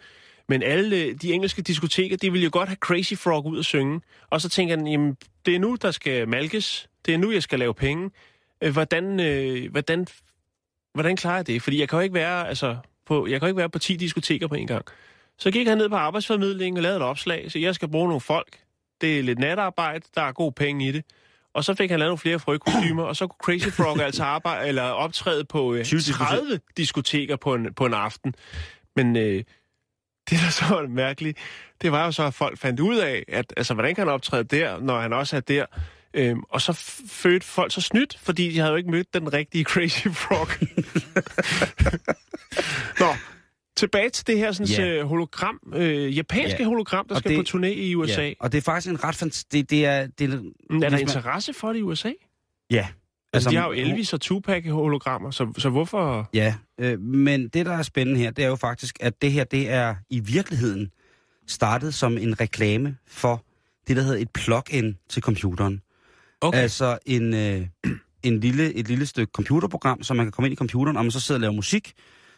Men alle de engelske diskoteker, de ville jo godt have Crazy Frog ud at synge. Og så tænker han, jamen, det er nu, der skal malkes. Det er nu, jeg skal lave penge. Hvordan, øh, hvordan, hvordan klarer jeg det? Fordi jeg kan jo ikke være, altså, på, jeg kan jo ikke være på 10 diskoteker på en gang. Så gik han ned på arbejdsformidlingen og lavede et opslag, så jeg skal bruge nogle folk. Det er lidt natarbejde, der er god penge i det. Og så fik han lavet nogle flere frøkostymer, og så kunne Crazy Frog altså arbejde, eller optræde på øh, 20 diskoteker. 30 diskoteker på en, på en aften. Men øh, det, der så var mærkeligt, det var jo så, at folk fandt ud af, at altså, hvordan kan han optræde der, når han også er der? Øhm, og så f- følte folk så snydt, fordi de havde jo ikke mødt den rigtige Crazy Frog. Nå, tilbage til det her sådan, Ja. yeah. hologram, øh, japanske Ja. hologram, der Og skal det- på turné i USA. Ja. Og det er faktisk en ret fant- det, det er, det er, Men er der hvis man- interesse for det i USA? Ja. Altså, de har jo Elvis og Tupac hologrammer, så, så hvorfor... Ja, øh, men det, der er spændende her, det er jo faktisk, at det her, det er i virkeligheden startet som en reklame for det, der hedder et plug-in til computeren. Okay. Altså en, øh, en lille, et lille stykke computerprogram, som man kan komme ind i computeren, og man så sidder og laver musik,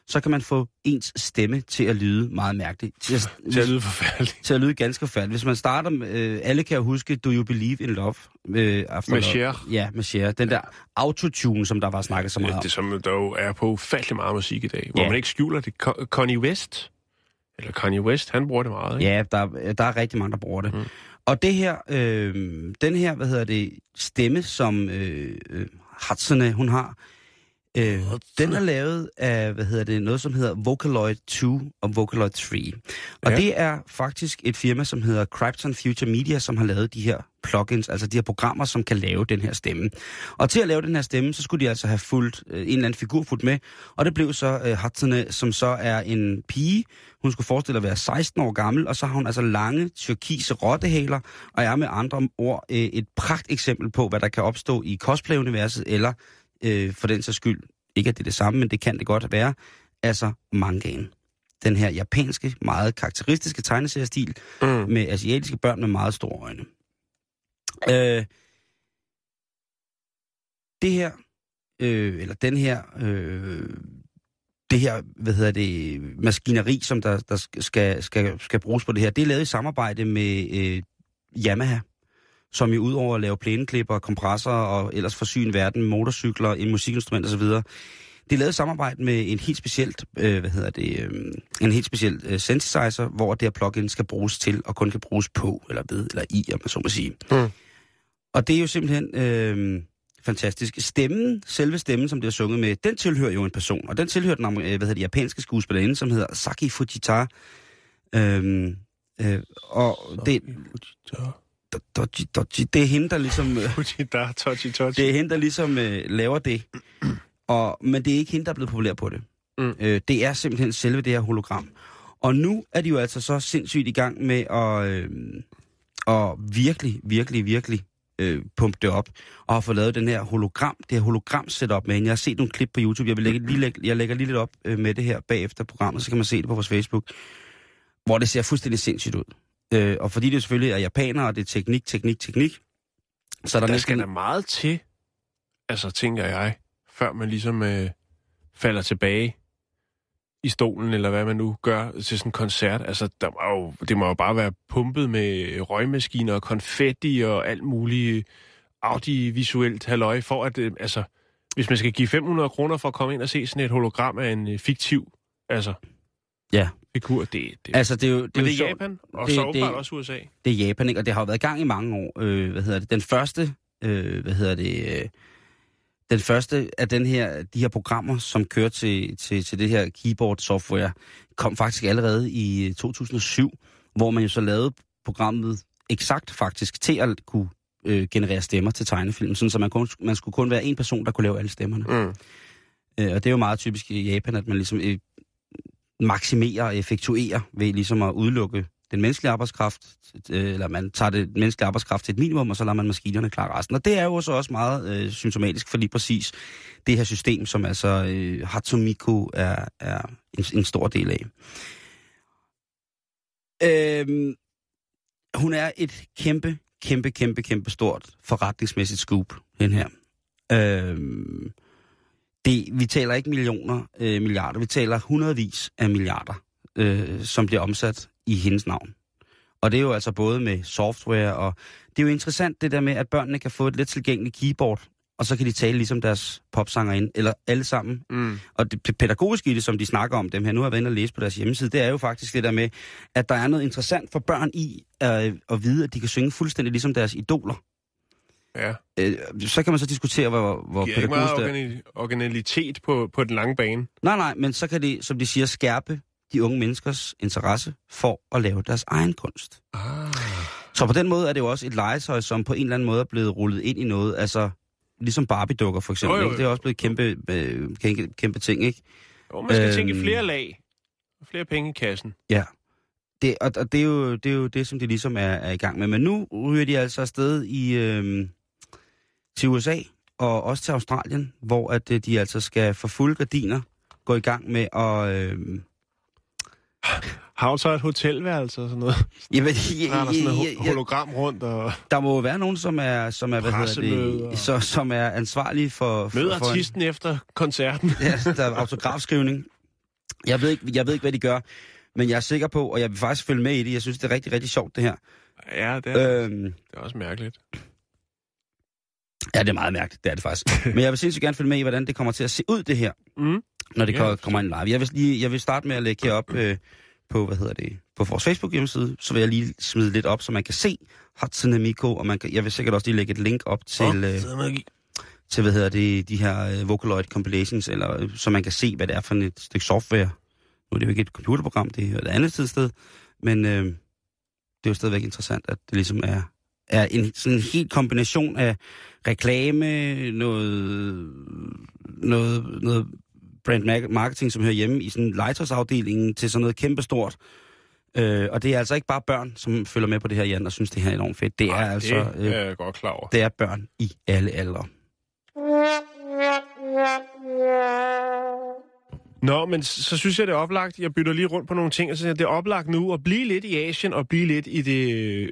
så kan man få ens stemme til at lyde meget mærkeligt. Til at, til at lyde forfærdeligt. til at lyde ganske forfærdeligt. Hvis man starter, med, øh, alle kan huske Do You Believe in Love? Øh, after Med. Cher. Ja, med Cher. Den der autotune, som der var snakket så meget om. Det, som der jo er på ufattelig meget musik i dag, hvor Ja. man ikke skjuler det. Con- Kanye West, eller Kanye West, han bruger det meget, ikke? Ja, der, der er rigtig mange, der bruger det. Mm. Og det her, øh, den her, hvad hedder det, stemme, som øh, øh, Hatsune, hun har, øh, den er lavet af, hvad hedder det, noget, som hedder Vocaloid 2 og Vocaloid 3. Og Ja. det er faktisk et firma, som hedder Krypton Future Media, som har lavet de her plugins, altså de her programmer, som kan lave den her stemme. Og til at lave den her stemme, så skulle de altså have fulgt øh, en eller anden figur fuldt med, og det blev så øh, Hatsune, som så er en pige. Hun skulle forestille at være 16 år gammel, og så har hun altså lange, tyrkise rottehaler, og er med andre ord øh, et pragt eksempel på, hvad der kan opstå i cosplay-universet, eller øh, for den sags skyld, ikke at det er det samme, men det kan det godt være, altså mangaen. Den her japanske, meget karakteristiske tegneseriestil, Mm. med asiatiske børn med meget store øjne. Øh, det her, øh, eller den her, øh, det her, hvad hedder det, maskineri, som der, der skal, skal, skal bruges på det her, det er lavet i samarbejde med øh, Yamaha, som jo udover at lave plæneklipper, kompressorer og ellers forsyne verden med motorcykler, en musikinstrument osv., det lavet i samarbejde med en helt specielt, øh, hvad hedder det, øh, en helt speciel øh, synthesizer, hvor det her plugin skal bruges til, og kun kan bruges på, eller ved, eller i, om man så må sige. Mm. Og det er jo simpelthen øh, fantastisk. Stemmen, selve stemmen, som det er sunget med, den tilhører jo en person, og den tilhører den øh, hvad hedder det, japanske skuespillerinde, som hedder Saki Fujita. Øh, øh, og det, doji, doji, det er hende, der ligesom... Øh, Fujita, touchy, touchy. det er hende, der ligesom øh, laver det. Og, men det er ikke hende, der er blevet populær på det. Mm. Øh, det er simpelthen selve det her hologram. Og nu er de jo altså så sindssygt i gang med at, øh, at virkelig, virkelig, virkelig øh, pumpe det op. Og har fået lavet den her hologram, det her hologram setup med hende. Jeg har set nogle klip på YouTube. Jeg, vil lægge, lige, lægge, jeg lægger lige lidt op øh, med det her bagefter programmet, så kan man se det på vores Facebook. Hvor det ser fuldstændig sindssygt ud. Øh, og fordi det selvfølgelig er japanere, og det er teknik, teknik, teknik, så er der, der næsten... skal der meget til, altså tænker jeg, før man ligesom øh, falder tilbage i stolen, eller hvad man nu gør til sådan en koncert. Altså, der må jo, det må jo bare være pumpet med røgmaskiner og konfetti og alt muligt audivisuelt halløj, for at, øh, altså, hvis man skal give 500 kroner for at komme ind og se sådan et hologram af en øh, fiktiv, altså, Ja. figur, det, det, Altså, det er jo, det er jo det er. Japan, og Det- så det- også USA. Det er Japan, ikke? Og det har jo været i gang i mange år. Øh, hvad hedder det? Den første, øh, hvad hedder det, øh, den første af den her, de her programmer, som kører til, til, til det her keyboard software, kom faktisk allerede i øh, 2007, hvor man jo så lavede programmet eksakt faktisk til at kunne øh, generere stemmer til tegnefilm, sådan så man, kun, man skulle kun være en person, der kunne lave alle stemmerne. Mm. Øh, og det er jo meget typisk i Japan, at man ligesom maksimere maksimerer og effektuere ved ligesom at udelukke den menneskelige arbejdskraft, øh, eller man tager det menneskelige arbejdskraft til et minimum, og så lader man maskinerne klare resten. Og det er jo så også meget øh, symptomatisk for lige præcis det her system, som altså øh, Hatsumiko er, er en, en stor del af. Øh, hun er et kæmpe, kæmpe, kæmpe, kæmpe stort forretningsmæssigt scoop, den her. Øh, det, vi taler ikke millioner, øh, milliarder, vi taler hundredvis af milliarder, øh, som bliver omsat i hendes navn. Og det er jo altså både med software, og det er jo interessant det der med, at børnene kan få et let tilgængeligt keyboard og så kan de tale ligesom deres popsangerinde, eller alle sammen. Mm. Og det det pædagogiske i det, som de snakker om dem her, nu har jeg været inde og læse på deres hjemmeside, det er jo faktisk det der med, at der er noget interessant for børn i øh, at vide, at de kan synge fuldstændig ligesom deres idoler. Ja. Øh, så kan man så diskutere, hvor, hvor ikke meget det er. organi- originalitet på, på den lange bane. Nej, nej, men så kan de, som de siger, skærpe de unge menneskers interesse for at lave deres egen kunst. Ah. Så på den måde er det jo også et legetøj, som på en eller anden måde er blevet rullet ind i noget. Altså, ligesom Barbie-dukker for eksempel. Jo, jo, Ikke? Det er også blevet kæmpe, øh, kæmpe, kæmpe ting, ikke? Jo, man skal øhm... tænke i Øhm. flere lag. Flere penge i kassen. Ja. Det, og, og det, er jo, det er jo det, som de ligesom er, er i gang med. Men nu ryger de altså afsted i, øh, til USA og også til Australien, hvor at øh, de altså skal for fulde gardiner gå i gang med at... Øh, Har hun så et hotelværelse og sådan noget? jamen, Der der sådan ja, ja, ho- ja, hologram rundt og der må jo være nogen, som er, som er, hvad hedder det, så, som er ansvarlige for... for møder for en- artisten efter koncerten. Ja, der er autografskrivning. Jeg ved, ikke, jeg ved ikke, hvad de gør, men jeg er sikker på, og jeg vil faktisk følge med i det. Jeg synes, det er rigtig, rigtig sjovt, det her. Ja, det er, Øhm, det er også mærkeligt. Ja, det er meget mærkeligt, det er det faktisk. Men jeg vil sindssygt gerne følge med i, hvordan det kommer til at se ud, det her, Mm. når det jeg kommer ind live. Jeg vil, lige, jeg vil starte med at lægge herop øh, på, hvad hedder det, på vores Facebook-hjemmeside. Så vil jeg lige smide lidt op, så man kan se Hudson Amico, og man kan, jeg vil sikkert også lige lægge et link op til... Øh, til, hvad hedder det, de her øh, Vocaloid compilations, eller øh, så man kan se, hvad det er for et stykke software. Nu er det jo ikke et computerprogram, det er et andet sted, sted men øh, det er jo stadigvæk interessant, at det ligesom er, er en sådan en helt kombination af reklame, noget, noget, noget brand ma- marketing, som hører hjemme i sådan legetøjsafdelingen til sådan noget kæmpestort. Øh, og det er altså ikke bare børn, som følger med på det her, Jan, og synes, det her er enormt fedt. Det er Ej, altså det øh, er jeg godt klar over. det er børn i alle aldre. Nå, men så synes jeg, det er oplagt. Jeg bytter lige rundt på nogle ting, og så siger jeg, det er oplagt nu at blive lidt i Asien og blive lidt i det...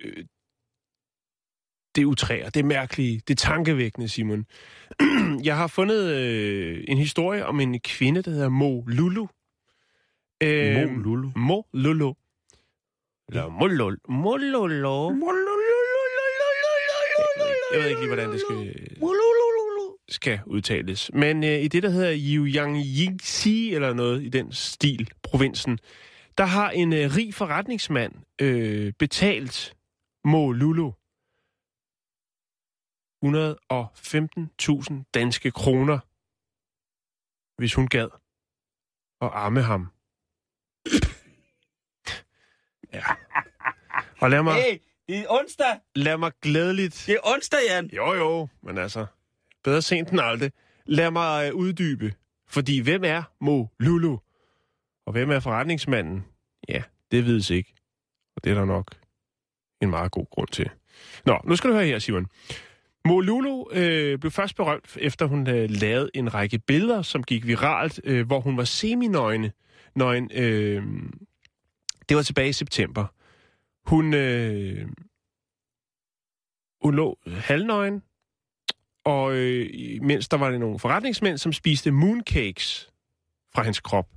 Det utræer, det mærkelige, det tankevækkende, Simon. jeg har fundet øh, en historie om en kvinde, der hedder Mo Lulu. Øh, Mo Lulu. Mo Lulu. Eller Mo Lulu. Mo Lulu. Jeg ved ikke lige, hvordan det skal, skal udtales. Men øh, i det, der hedder Jiangxi, eller noget i den stil, provinsen, der har en øh, rig forretningsmand øh, betalt Mo Lulu 115.000 danske kroner, hvis hun gad at arme ham. Ja. Og lad mig, Hey, det er onsdag. lad mig glædeligt Det er onsdag, Jan. jo, jo, men altså, bedre sent end aldrig. Lad mig øh, uddybe. Fordi hvem er Mo Lulu? Og hvem er forretningsmanden? Ja, det vides ikke. Og det er der nok en meget god grund til. Nå, nu skal du høre her, Simon. Mo Lulu øh, blev først berømt, efter hun øh, lavede en række billeder, som gik viralt, øh, hvor hun var seminøgne. Nøgen, øh, det var tilbage i september. Hun, øh, hun lå halvnøgen, og øh, mens der var det nogle forretningsmænd, som spiste mooncakes fra hans krop.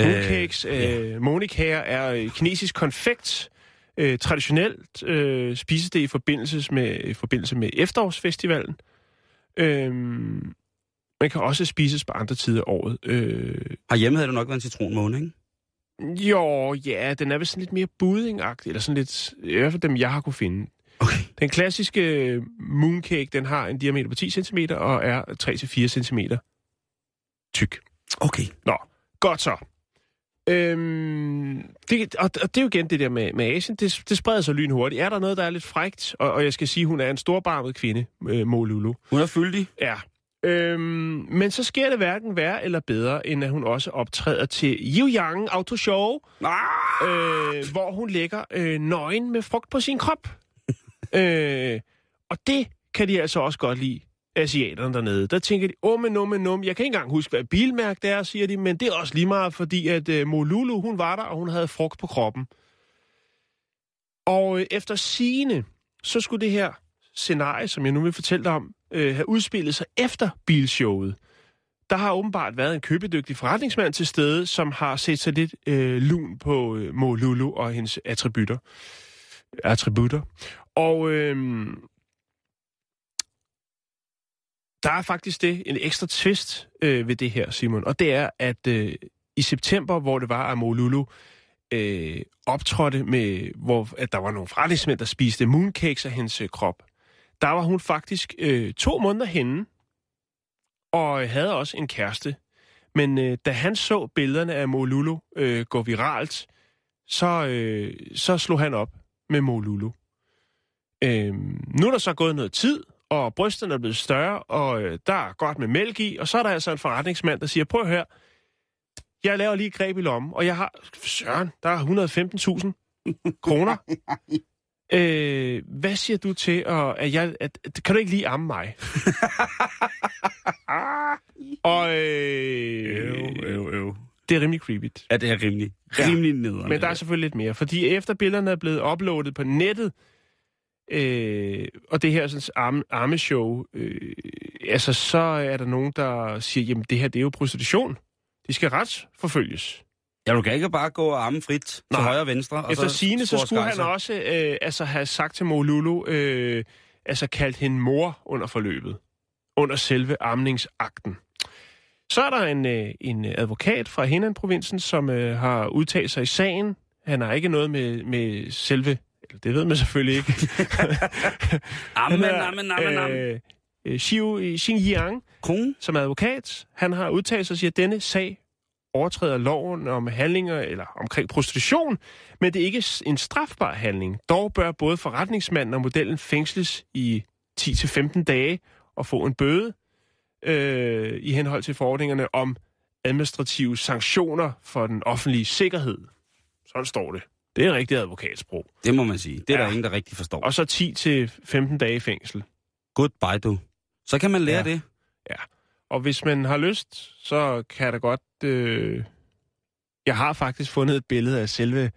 Mooncakes, øh, ja. øh, monikager, er øh, kinesisk konfekt. Øh, traditionelt øh, spises det i forbindelse med, i forbindelse med efterårsfestivalen. Øh, man kan også spises på andre tider af året. Øh, Herhjemme havde det nok været en citronmåne, ikke? jo, ja, den er vist sådan lidt mere buddingagtig, eller sådan lidt, i hvert fald dem, jeg har kunne finde. Okay. Den klassiske mooncake, den har en diameter på 10 cm og er 3-4 cm tyk. Okay. Nå, godt så. Øhm, det, og, og det er jo igen det der med, med Asien, det, det spreder sig lynhurtigt. Er der noget, der er lidt frægt, og, og jeg skal sige, hun er en storbarmet kvinde, øh, Mo Lulu. Hun er fyldig. Ja. Øhm, men så sker det hverken værre eller bedre, end at hun også optræder til Yang Auto Show, Ah! øh, hvor hun lægger øh, nøgen med frugt på sin krop. øh, og det kan de altså også godt lide, asiaterne dernede. Der tænker de, åh, men num, men num. Jeg kan ikke engang huske, hvad bilmærke det er, siger de, men det er også lige meget, fordi at øh, Molulu, hun var der, og hun havde frugt på kroppen. Og øh, efter sigende, så skulle det her scenarie, som jeg nu vil fortælle dig om, øh, have udspillet sig efter bilshowet. Der har åbenbart været en købedygtig forretningsmand til stede, som har set sig lidt øh, lun på øh, Molulu og hendes attributter. Attributter. Og øh, der er faktisk det, en ekstra twist øh, ved det her, Simon, og det er, at øh, i september, hvor det var, at Molulu øh, optrådte med, hvor at der var nogle forretningsmænd, der spiste mooncakes af hendes øh, krop, der var hun faktisk øh, to måneder henne, og øh, havde også en kæreste. Men øh, da han så billederne af Molulu øh, gå viralt, så, øh, så slog han op med Molulu. Øh, nu er der så gået noget tid, og brysterne er blevet større, og øh, der er godt med mælk i, og så er der altså en forretningsmand, der siger, prøv at høre, jeg laver lige et greb i lommen, og jeg har, søren, der er 115.000 kroner. Øh, hvad siger du til, at, at jeg, at, at, kan du ikke lige amme mig? og øh, øv, øv. det er rimelig creepy. Ja, det er rimelig, Ja. rimelig nederen. Men der er selvfølgelig lidt mere, fordi efter billederne er blevet uploadet på nettet, øh, og det her sådan, arme, armeshow, øh, altså så er der nogen, der siger, jamen det her det er jo prostitution. De skal retsforfølges. Ja, du kan ikke bare gå og arme frit til Nej. højre og venstre. Og Efter så score skulle han også øh, altså have sagt til Molulu, øh, altså kaldt hende mor under forløbet, under selve amningsakten. Så er der en, øh, en advokat fra Henan-provinsen, som øh, har udtalt sig i sagen. Han har ikke noget med, med selve... Det ved man selvfølgelig ikke. Amen, amen, amen, amen. øh, øh, Xiu Xinjiang, Kone? som er advokat, han har udtalt sig og siger, at denne sag overtræder loven om handlinger eller omkring prostitution, men det er ikke en strafbar handling. Dog bør både forretningsmanden og modellen fængsles i 10-15 dage og få en bøde øh, i henhold til forordningerne om administrative sanktioner for den offentlige sikkerhed. Sådan står det. Det er rigtig advokatsprog. Det må man sige. Det er ja. Ja. der ingen, der rigtig forstår. Og så 10-15 dage i fængsel. Goodbye, du. Så kan man lære Ja. det. Og hvis man har lyst, så kan der godt... Øh... Jeg har faktisk fundet et billede af selve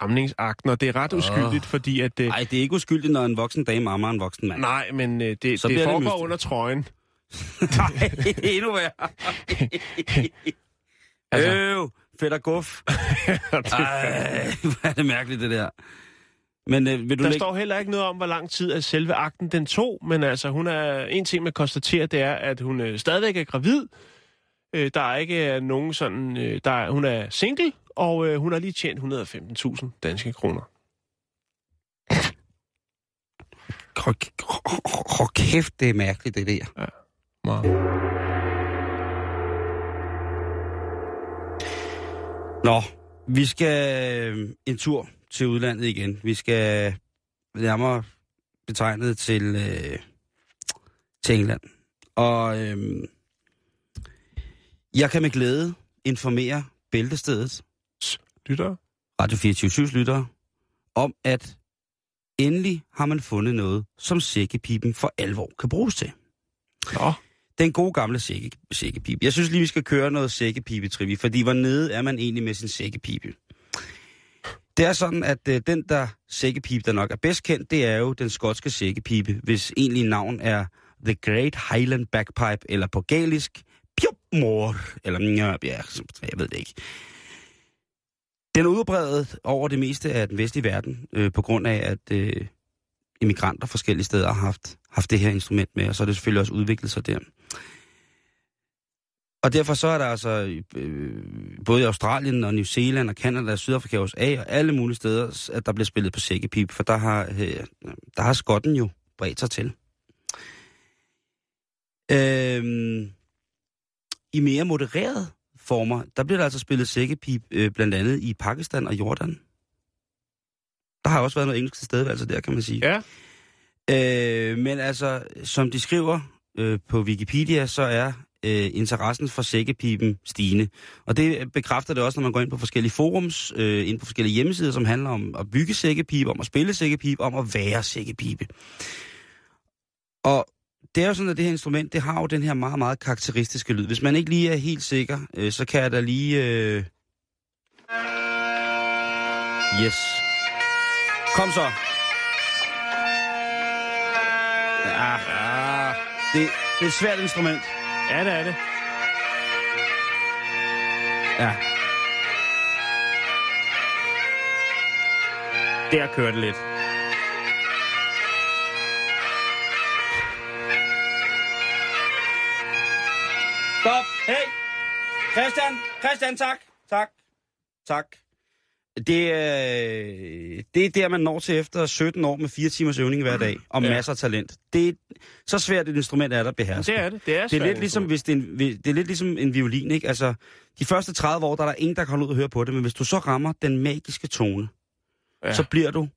amningsakten, og det er ret Åh. uskyldigt, fordi at... Øh... Nej, det er ikke uskyldigt, når en voksen dame ammer en voksen mand. Nej, men øh, det, Så det det foregår mystisk. under trøjen. Nej, endnu værre. Altså- Øv, fedt og guf. Det- Ej, hvor er det mærkeligt, det der. Men øh, vil du der lægge... står heller ikke noget om, hvor lang tid at selve akten den tog, men altså, hun er, en ting, man konstaterer, det er, at hun øh, stadigvæk er gravid. Øh, der er ikke øh, nogen sådan... Øh, der er, hun er single, og øh, hun har lige tjent 115.000 danske kroner. Hold, kæft, det er mærkeligt, det der. Meget. Nå, vi skal øh, en tur til udlandet igen. Vi skal nærmere betegnet til, øh, til England. Og øh, jeg kan med glæde informere Bæltestedet, Lytter? Radio 24 lyttere, om at endelig har man fundet noget, som sækkepipen for alvor kan bruges til. Nå. Den gode gamle sække, sækkepipe. Jeg synes lige, vi skal køre noget sækkepipe-trivi, fordi hvor nede er man egentlig med sin sækkepipe? Det er sådan, at øh, den der sækkepipe, der nok er bedst kendt, det er jo den skotske sækkepipe, hvis egentlig navn er The Great Highland Bagpipe, eller på galisk, Pjopmor, eller ja, jeg ved det ikke. Den er udbredt over det meste af den vestlige verden, øh, på grund af, at øh, immigranter forskellige steder har haft, haft det her instrument med, og så er det selvfølgelig også udviklet sig der. Og derfor så er der altså øh, både i Australien og New Zealand og Canada og Sydafrika og USA og alle mulige steder, at der bliver spillet på sækkepip, for der har, øh, der har skotten jo bredt sig til. Øh, I mere modererede former, der bliver der altså spillet sækkepip øh, blandt andet i Pakistan og Jordan. Der har også været noget engelsk tilstedeværelse der, kan man sige. Ja. Øh, men altså, som de skriver øh, på Wikipedia, så er øh, interessen for sækkepipen stigende. Og det bekræfter det også, når man går ind på forskellige forums, øh, ind på forskellige hjemmesider, som handler om at bygge sækkepipe, om at spille sækkepipe, om at være sækkepipe. Og det er jo sådan, at det her instrument, det har jo den her meget, meget karakteristiske lyd. Hvis man ikke lige er helt sikker, øh, så kan jeg da lige... Øh... Yes. Kom så. Ja. ja. Det, det er et svært instrument. Ja, det er det. Ja. Der kører det lidt. Stop. Hey. Christian. Christian, tak. Tak. Tak. Det, er, det er der, man når til efter 17 år med fire timers øvning hver dag, og Ja. masser af talent. Det er, så svært et instrument er der at beherske. Det er det. Det er, Det er, lidt ligesom, hvis det, er en, det er lidt ligesom en violin, ikke? Altså, de første 30 år, der er der ingen, der kan holde ud og høre på det, men hvis du så rammer den magiske tone, ja. så bliver du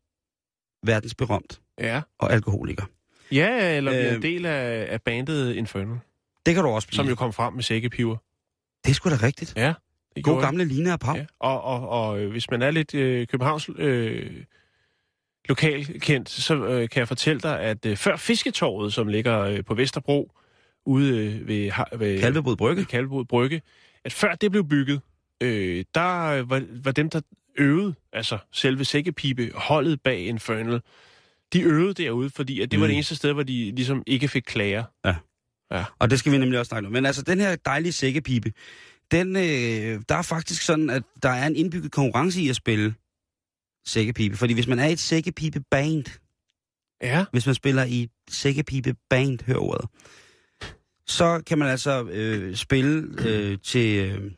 verdensberømt Ja. og alkoholiker. Ja, eller bliver Øh, en del af, af bandet Inferno, Det kan du også blive. som jo kom frem med sækkepiver. Det er sgu da rigtigt. Ja. Det God gamle Lina og Pau. Ja. Og, og, og øh, hvis man er lidt øh, Københavns øh, lokalkendt, så øh, kan jeg fortælle dig, at øh, før Fisketorvet, som ligger øh, på Vesterbro, ude øh, ved, har- ved Kalvebod Brygge. Kalvebod Brygge, at før det blev bygget, øh, der øh, var, var dem, der øvede, altså selve sækkepipe, holdet bag Infernal, de øvede derude, fordi at det mm. var Mm. det eneste sted, hvor de ligesom ikke fik klager. Og det skal vi nemlig også snakke om. Men altså, den her dejlige sækkepipe, den, øh, der er faktisk sådan, at der er en indbygget konkurrence i at spille sækkepipe. Fordi hvis man er i et sækkepipe-band, Ja. hvis man spiller i sækkepipe-band, hør ordet, så kan man altså øh, spille øh, til, øh,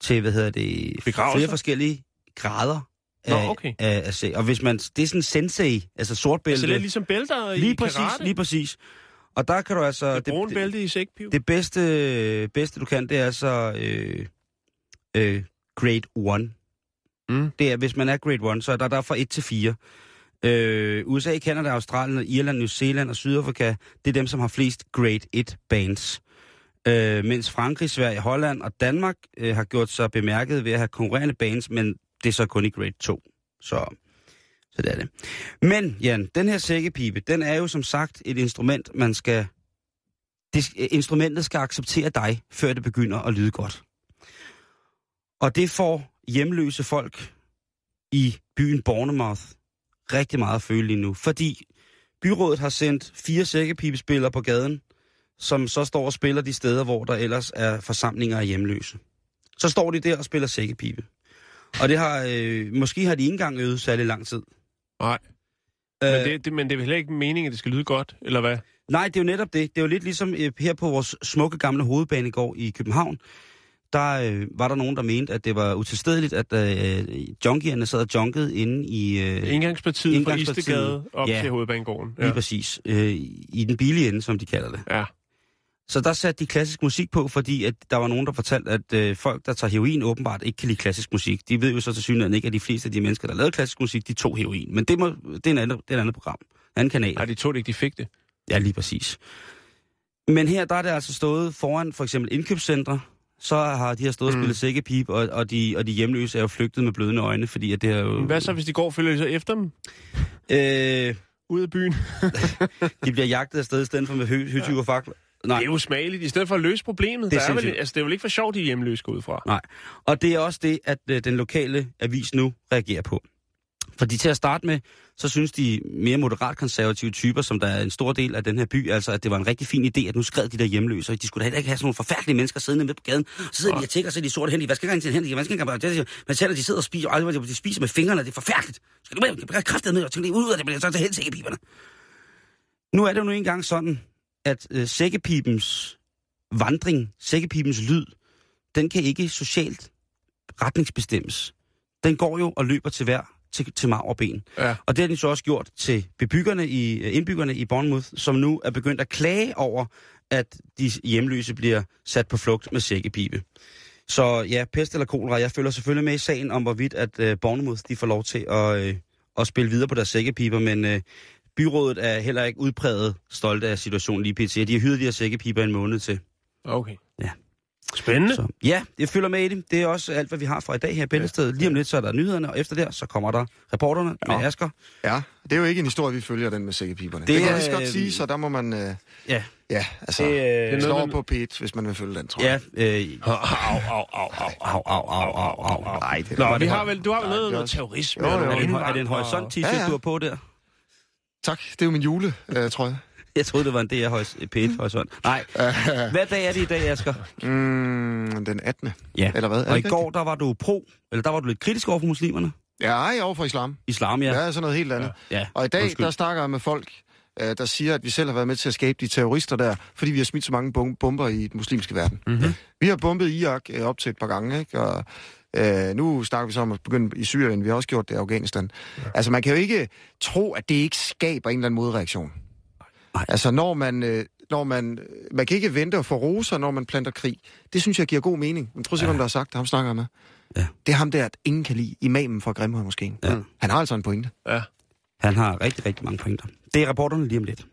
til, hvad hedder det, Begravelser? flere forskellige grader Nå, af, okay. af, af sæk. Og hvis man, det er sådan sensei, altså sortbælte. Så det er ligesom bælter i lige præcis, karate. lige præcis. Og der kan du altså... det brune bælte i sækkepive. Det bedste, bedste du kan, det er så øh, øh, grade 1. Mm. Det er, hvis man er grade 1, så er der, der er fra 1 til 4. Øh, USA, Canada, Australien, Irland, New Zealand og Sydafrika, det er dem, som har flest grade 1 bands. Øh, mens Frankrig, Sverige, Holland og Danmark øh, har gjort sig bemærket ved at have konkurrerende bands, men det er så kun i grade 2. Så, så det er det. Men, Jan, den her sækkepipe, den er jo som sagt et instrument, man skal det, øh, instrumentet skal acceptere dig, før det begynder at lyde godt. Og det får hjemløse folk i byen Bournemouth rigtig meget at føle lige nu. Fordi byrådet har sendt fire sækkepipespillere på gaden, som så står og spiller de steder, hvor der ellers er forsamlinger af hjemløse. Så står de der og spiller sækkepipe. Og det har, øh, måske har de ikke engang øvet særlig lang tid. Nej. Øh, Men det, det, men det er vel heller ikke meningen, at det skal lyde godt, eller hvad? Nej, det er jo netop det. Det er jo lidt ligesom øh, her på vores smukke gamle hovedbanegård i København. Der øh, var der nogen, der mente, at det var utilstedeligt, at øh, junkierne sad og junkede inde i... Øh, Indgangspartiet, Indgangspartiet. fra Istegade op Ja. til Hovedbanegården. Lige præcis. Øh, I den billige ende, som de kalder det. Ja. Så der satte de klassisk musik på, fordi at der var nogen, der fortalte, at øh, folk, der tager heroin, åbenbart ikke kan lide klassisk musik. De ved jo så til synligheden ikke, at de fleste af de mennesker, der lavede klassisk musik, de tog heroin. Men det, må, det, er, en anden, det er et andet program. En anden kanal. Nej, de tog det ikke, de fik det. Ja, lige præcis. Men her, der er det altså stået foran for eksempel indkøbscentre, så har de her stået og Mm. spillet sækkepip, og, og, de, og de hjemløse er jo flygtet med blødende øjne, fordi at det er jo... Hvad så, hvis de går og følger de så efter dem? Øh, Ud af byen? de bliver jagtet afsted i stedet for med hø- høtyv og fakler. Nej, Det er jo smageligt. I stedet for at løse problemet. Det er der er vel, altså, det er vel ikke for sjovt, de hjemløse går ud fra. nej. Og det er også det, at øh, den lokale avis nu reagerer på. Fordi til at starte med, så synes de mere moderat konservative typer, som der er en stor del af den her by, altså at det var en rigtig fin idé, at nu skred de der hjemløse, og de skulle da heller ikke have sådan nogle forfærdelige mennesker siddende med på gaden. Så sidder de og tækker, så er de sorte hen, de vasker ikke hen, de vasker ikke men selv de sidder og spiser, og de spiser med fingrene, det er forfærdeligt. Skal du med, kraftet med, og tænke ud af det, men så til sækkepiberne. Nu er det jo nu engang sådan, at øh, sækkepipens vandring, sækkepipens lyd, den kan ikke socialt retningsbestemmes. Den går jo og løber til hver til, til marv og ben. Ja. Og det har de så også gjort til bebyggerne i, øh, indbyggerne i Bournemouth, som nu er begyndt at klage over, at de hjemløse bliver sat på flugt med sækkepibe. Så ja, pest eller kolera, jeg følger selvfølgelig med i sagen om, hvorvidt at øh, Bournemouth de får lov til at, øh, at spille videre på deres sækkepiber, men øh, byrådet er heller ikke udpræget stolte af situationen lige pt. De har hyret de her sækkepiber en måned til. Okay. Ja. Spændende. Så ja, jeg følger med i det. Det er også alt, hvad vi har fra i dag her i Bæltestedet. Lige om lidt, så er der nyhederne, og efter det, så kommer der reporterne med Ja. Asger. Ja, det er jo ikke en historie, vi følger, den med sækkepiberne. Det Det, det kan er, jeg så godt øh, sige, så der må man... Øh, Ja, ja, altså... det, Det, øh, slå noget, over man- på P1, hvis man vil følge den, tror jeg. ja, øh, Au, au, au, au, au, au, au, au, au, au, au. Nej, det Nå, vi det har vel, du har vel noget, det er noget terrorisme? Jo, jo, eller er det en, er det horisont-t-shirt, Ja, ja. du har på der? Tak, det er jo min jule, øh, tror jeg. Jeg troede, det var en DR P1 horisont. Nej, hvad dag er det i dag, Asger? Mm, den 18. Ja, Eller hvad? Og i går, der var du pro, eller der var du lidt kritisk over for muslimerne. Ja, jeg er over for islam. Islam, ja. Ja, sådan noget helt andet. ja. Og i dag, Undskyld. der snakker jeg med folk, øh, der siger, at vi selv har været med til at skabe de terrorister der, fordi vi har smidt så mange bom- bomber i den muslimske verden. Mm-hmm. Vi har bombet Irak øh, op til et par gange, ikke? Og øh, nu snakker vi så om at begynde i Syrien. Vi har også gjort det i Afghanistan. Ja. Altså, man kan jo ikke tro, at det ikke skaber en eller anden modreaktion. Nej. Altså, når man... Øh, når man, man kan ikke vente og få roser, når man planter krig. Det synes jeg giver god mening. Men prøv at se, ja. hvem der har sagt det. Ham snakker jeg med. Ja. Det er ham der, at ingen kan lide. Imamen fra Grimhøj måske. Ja. Han har altså en pointe. Ja. Han har rigtig, rigtig mange pointer. Det er rapporterne lige om lidt.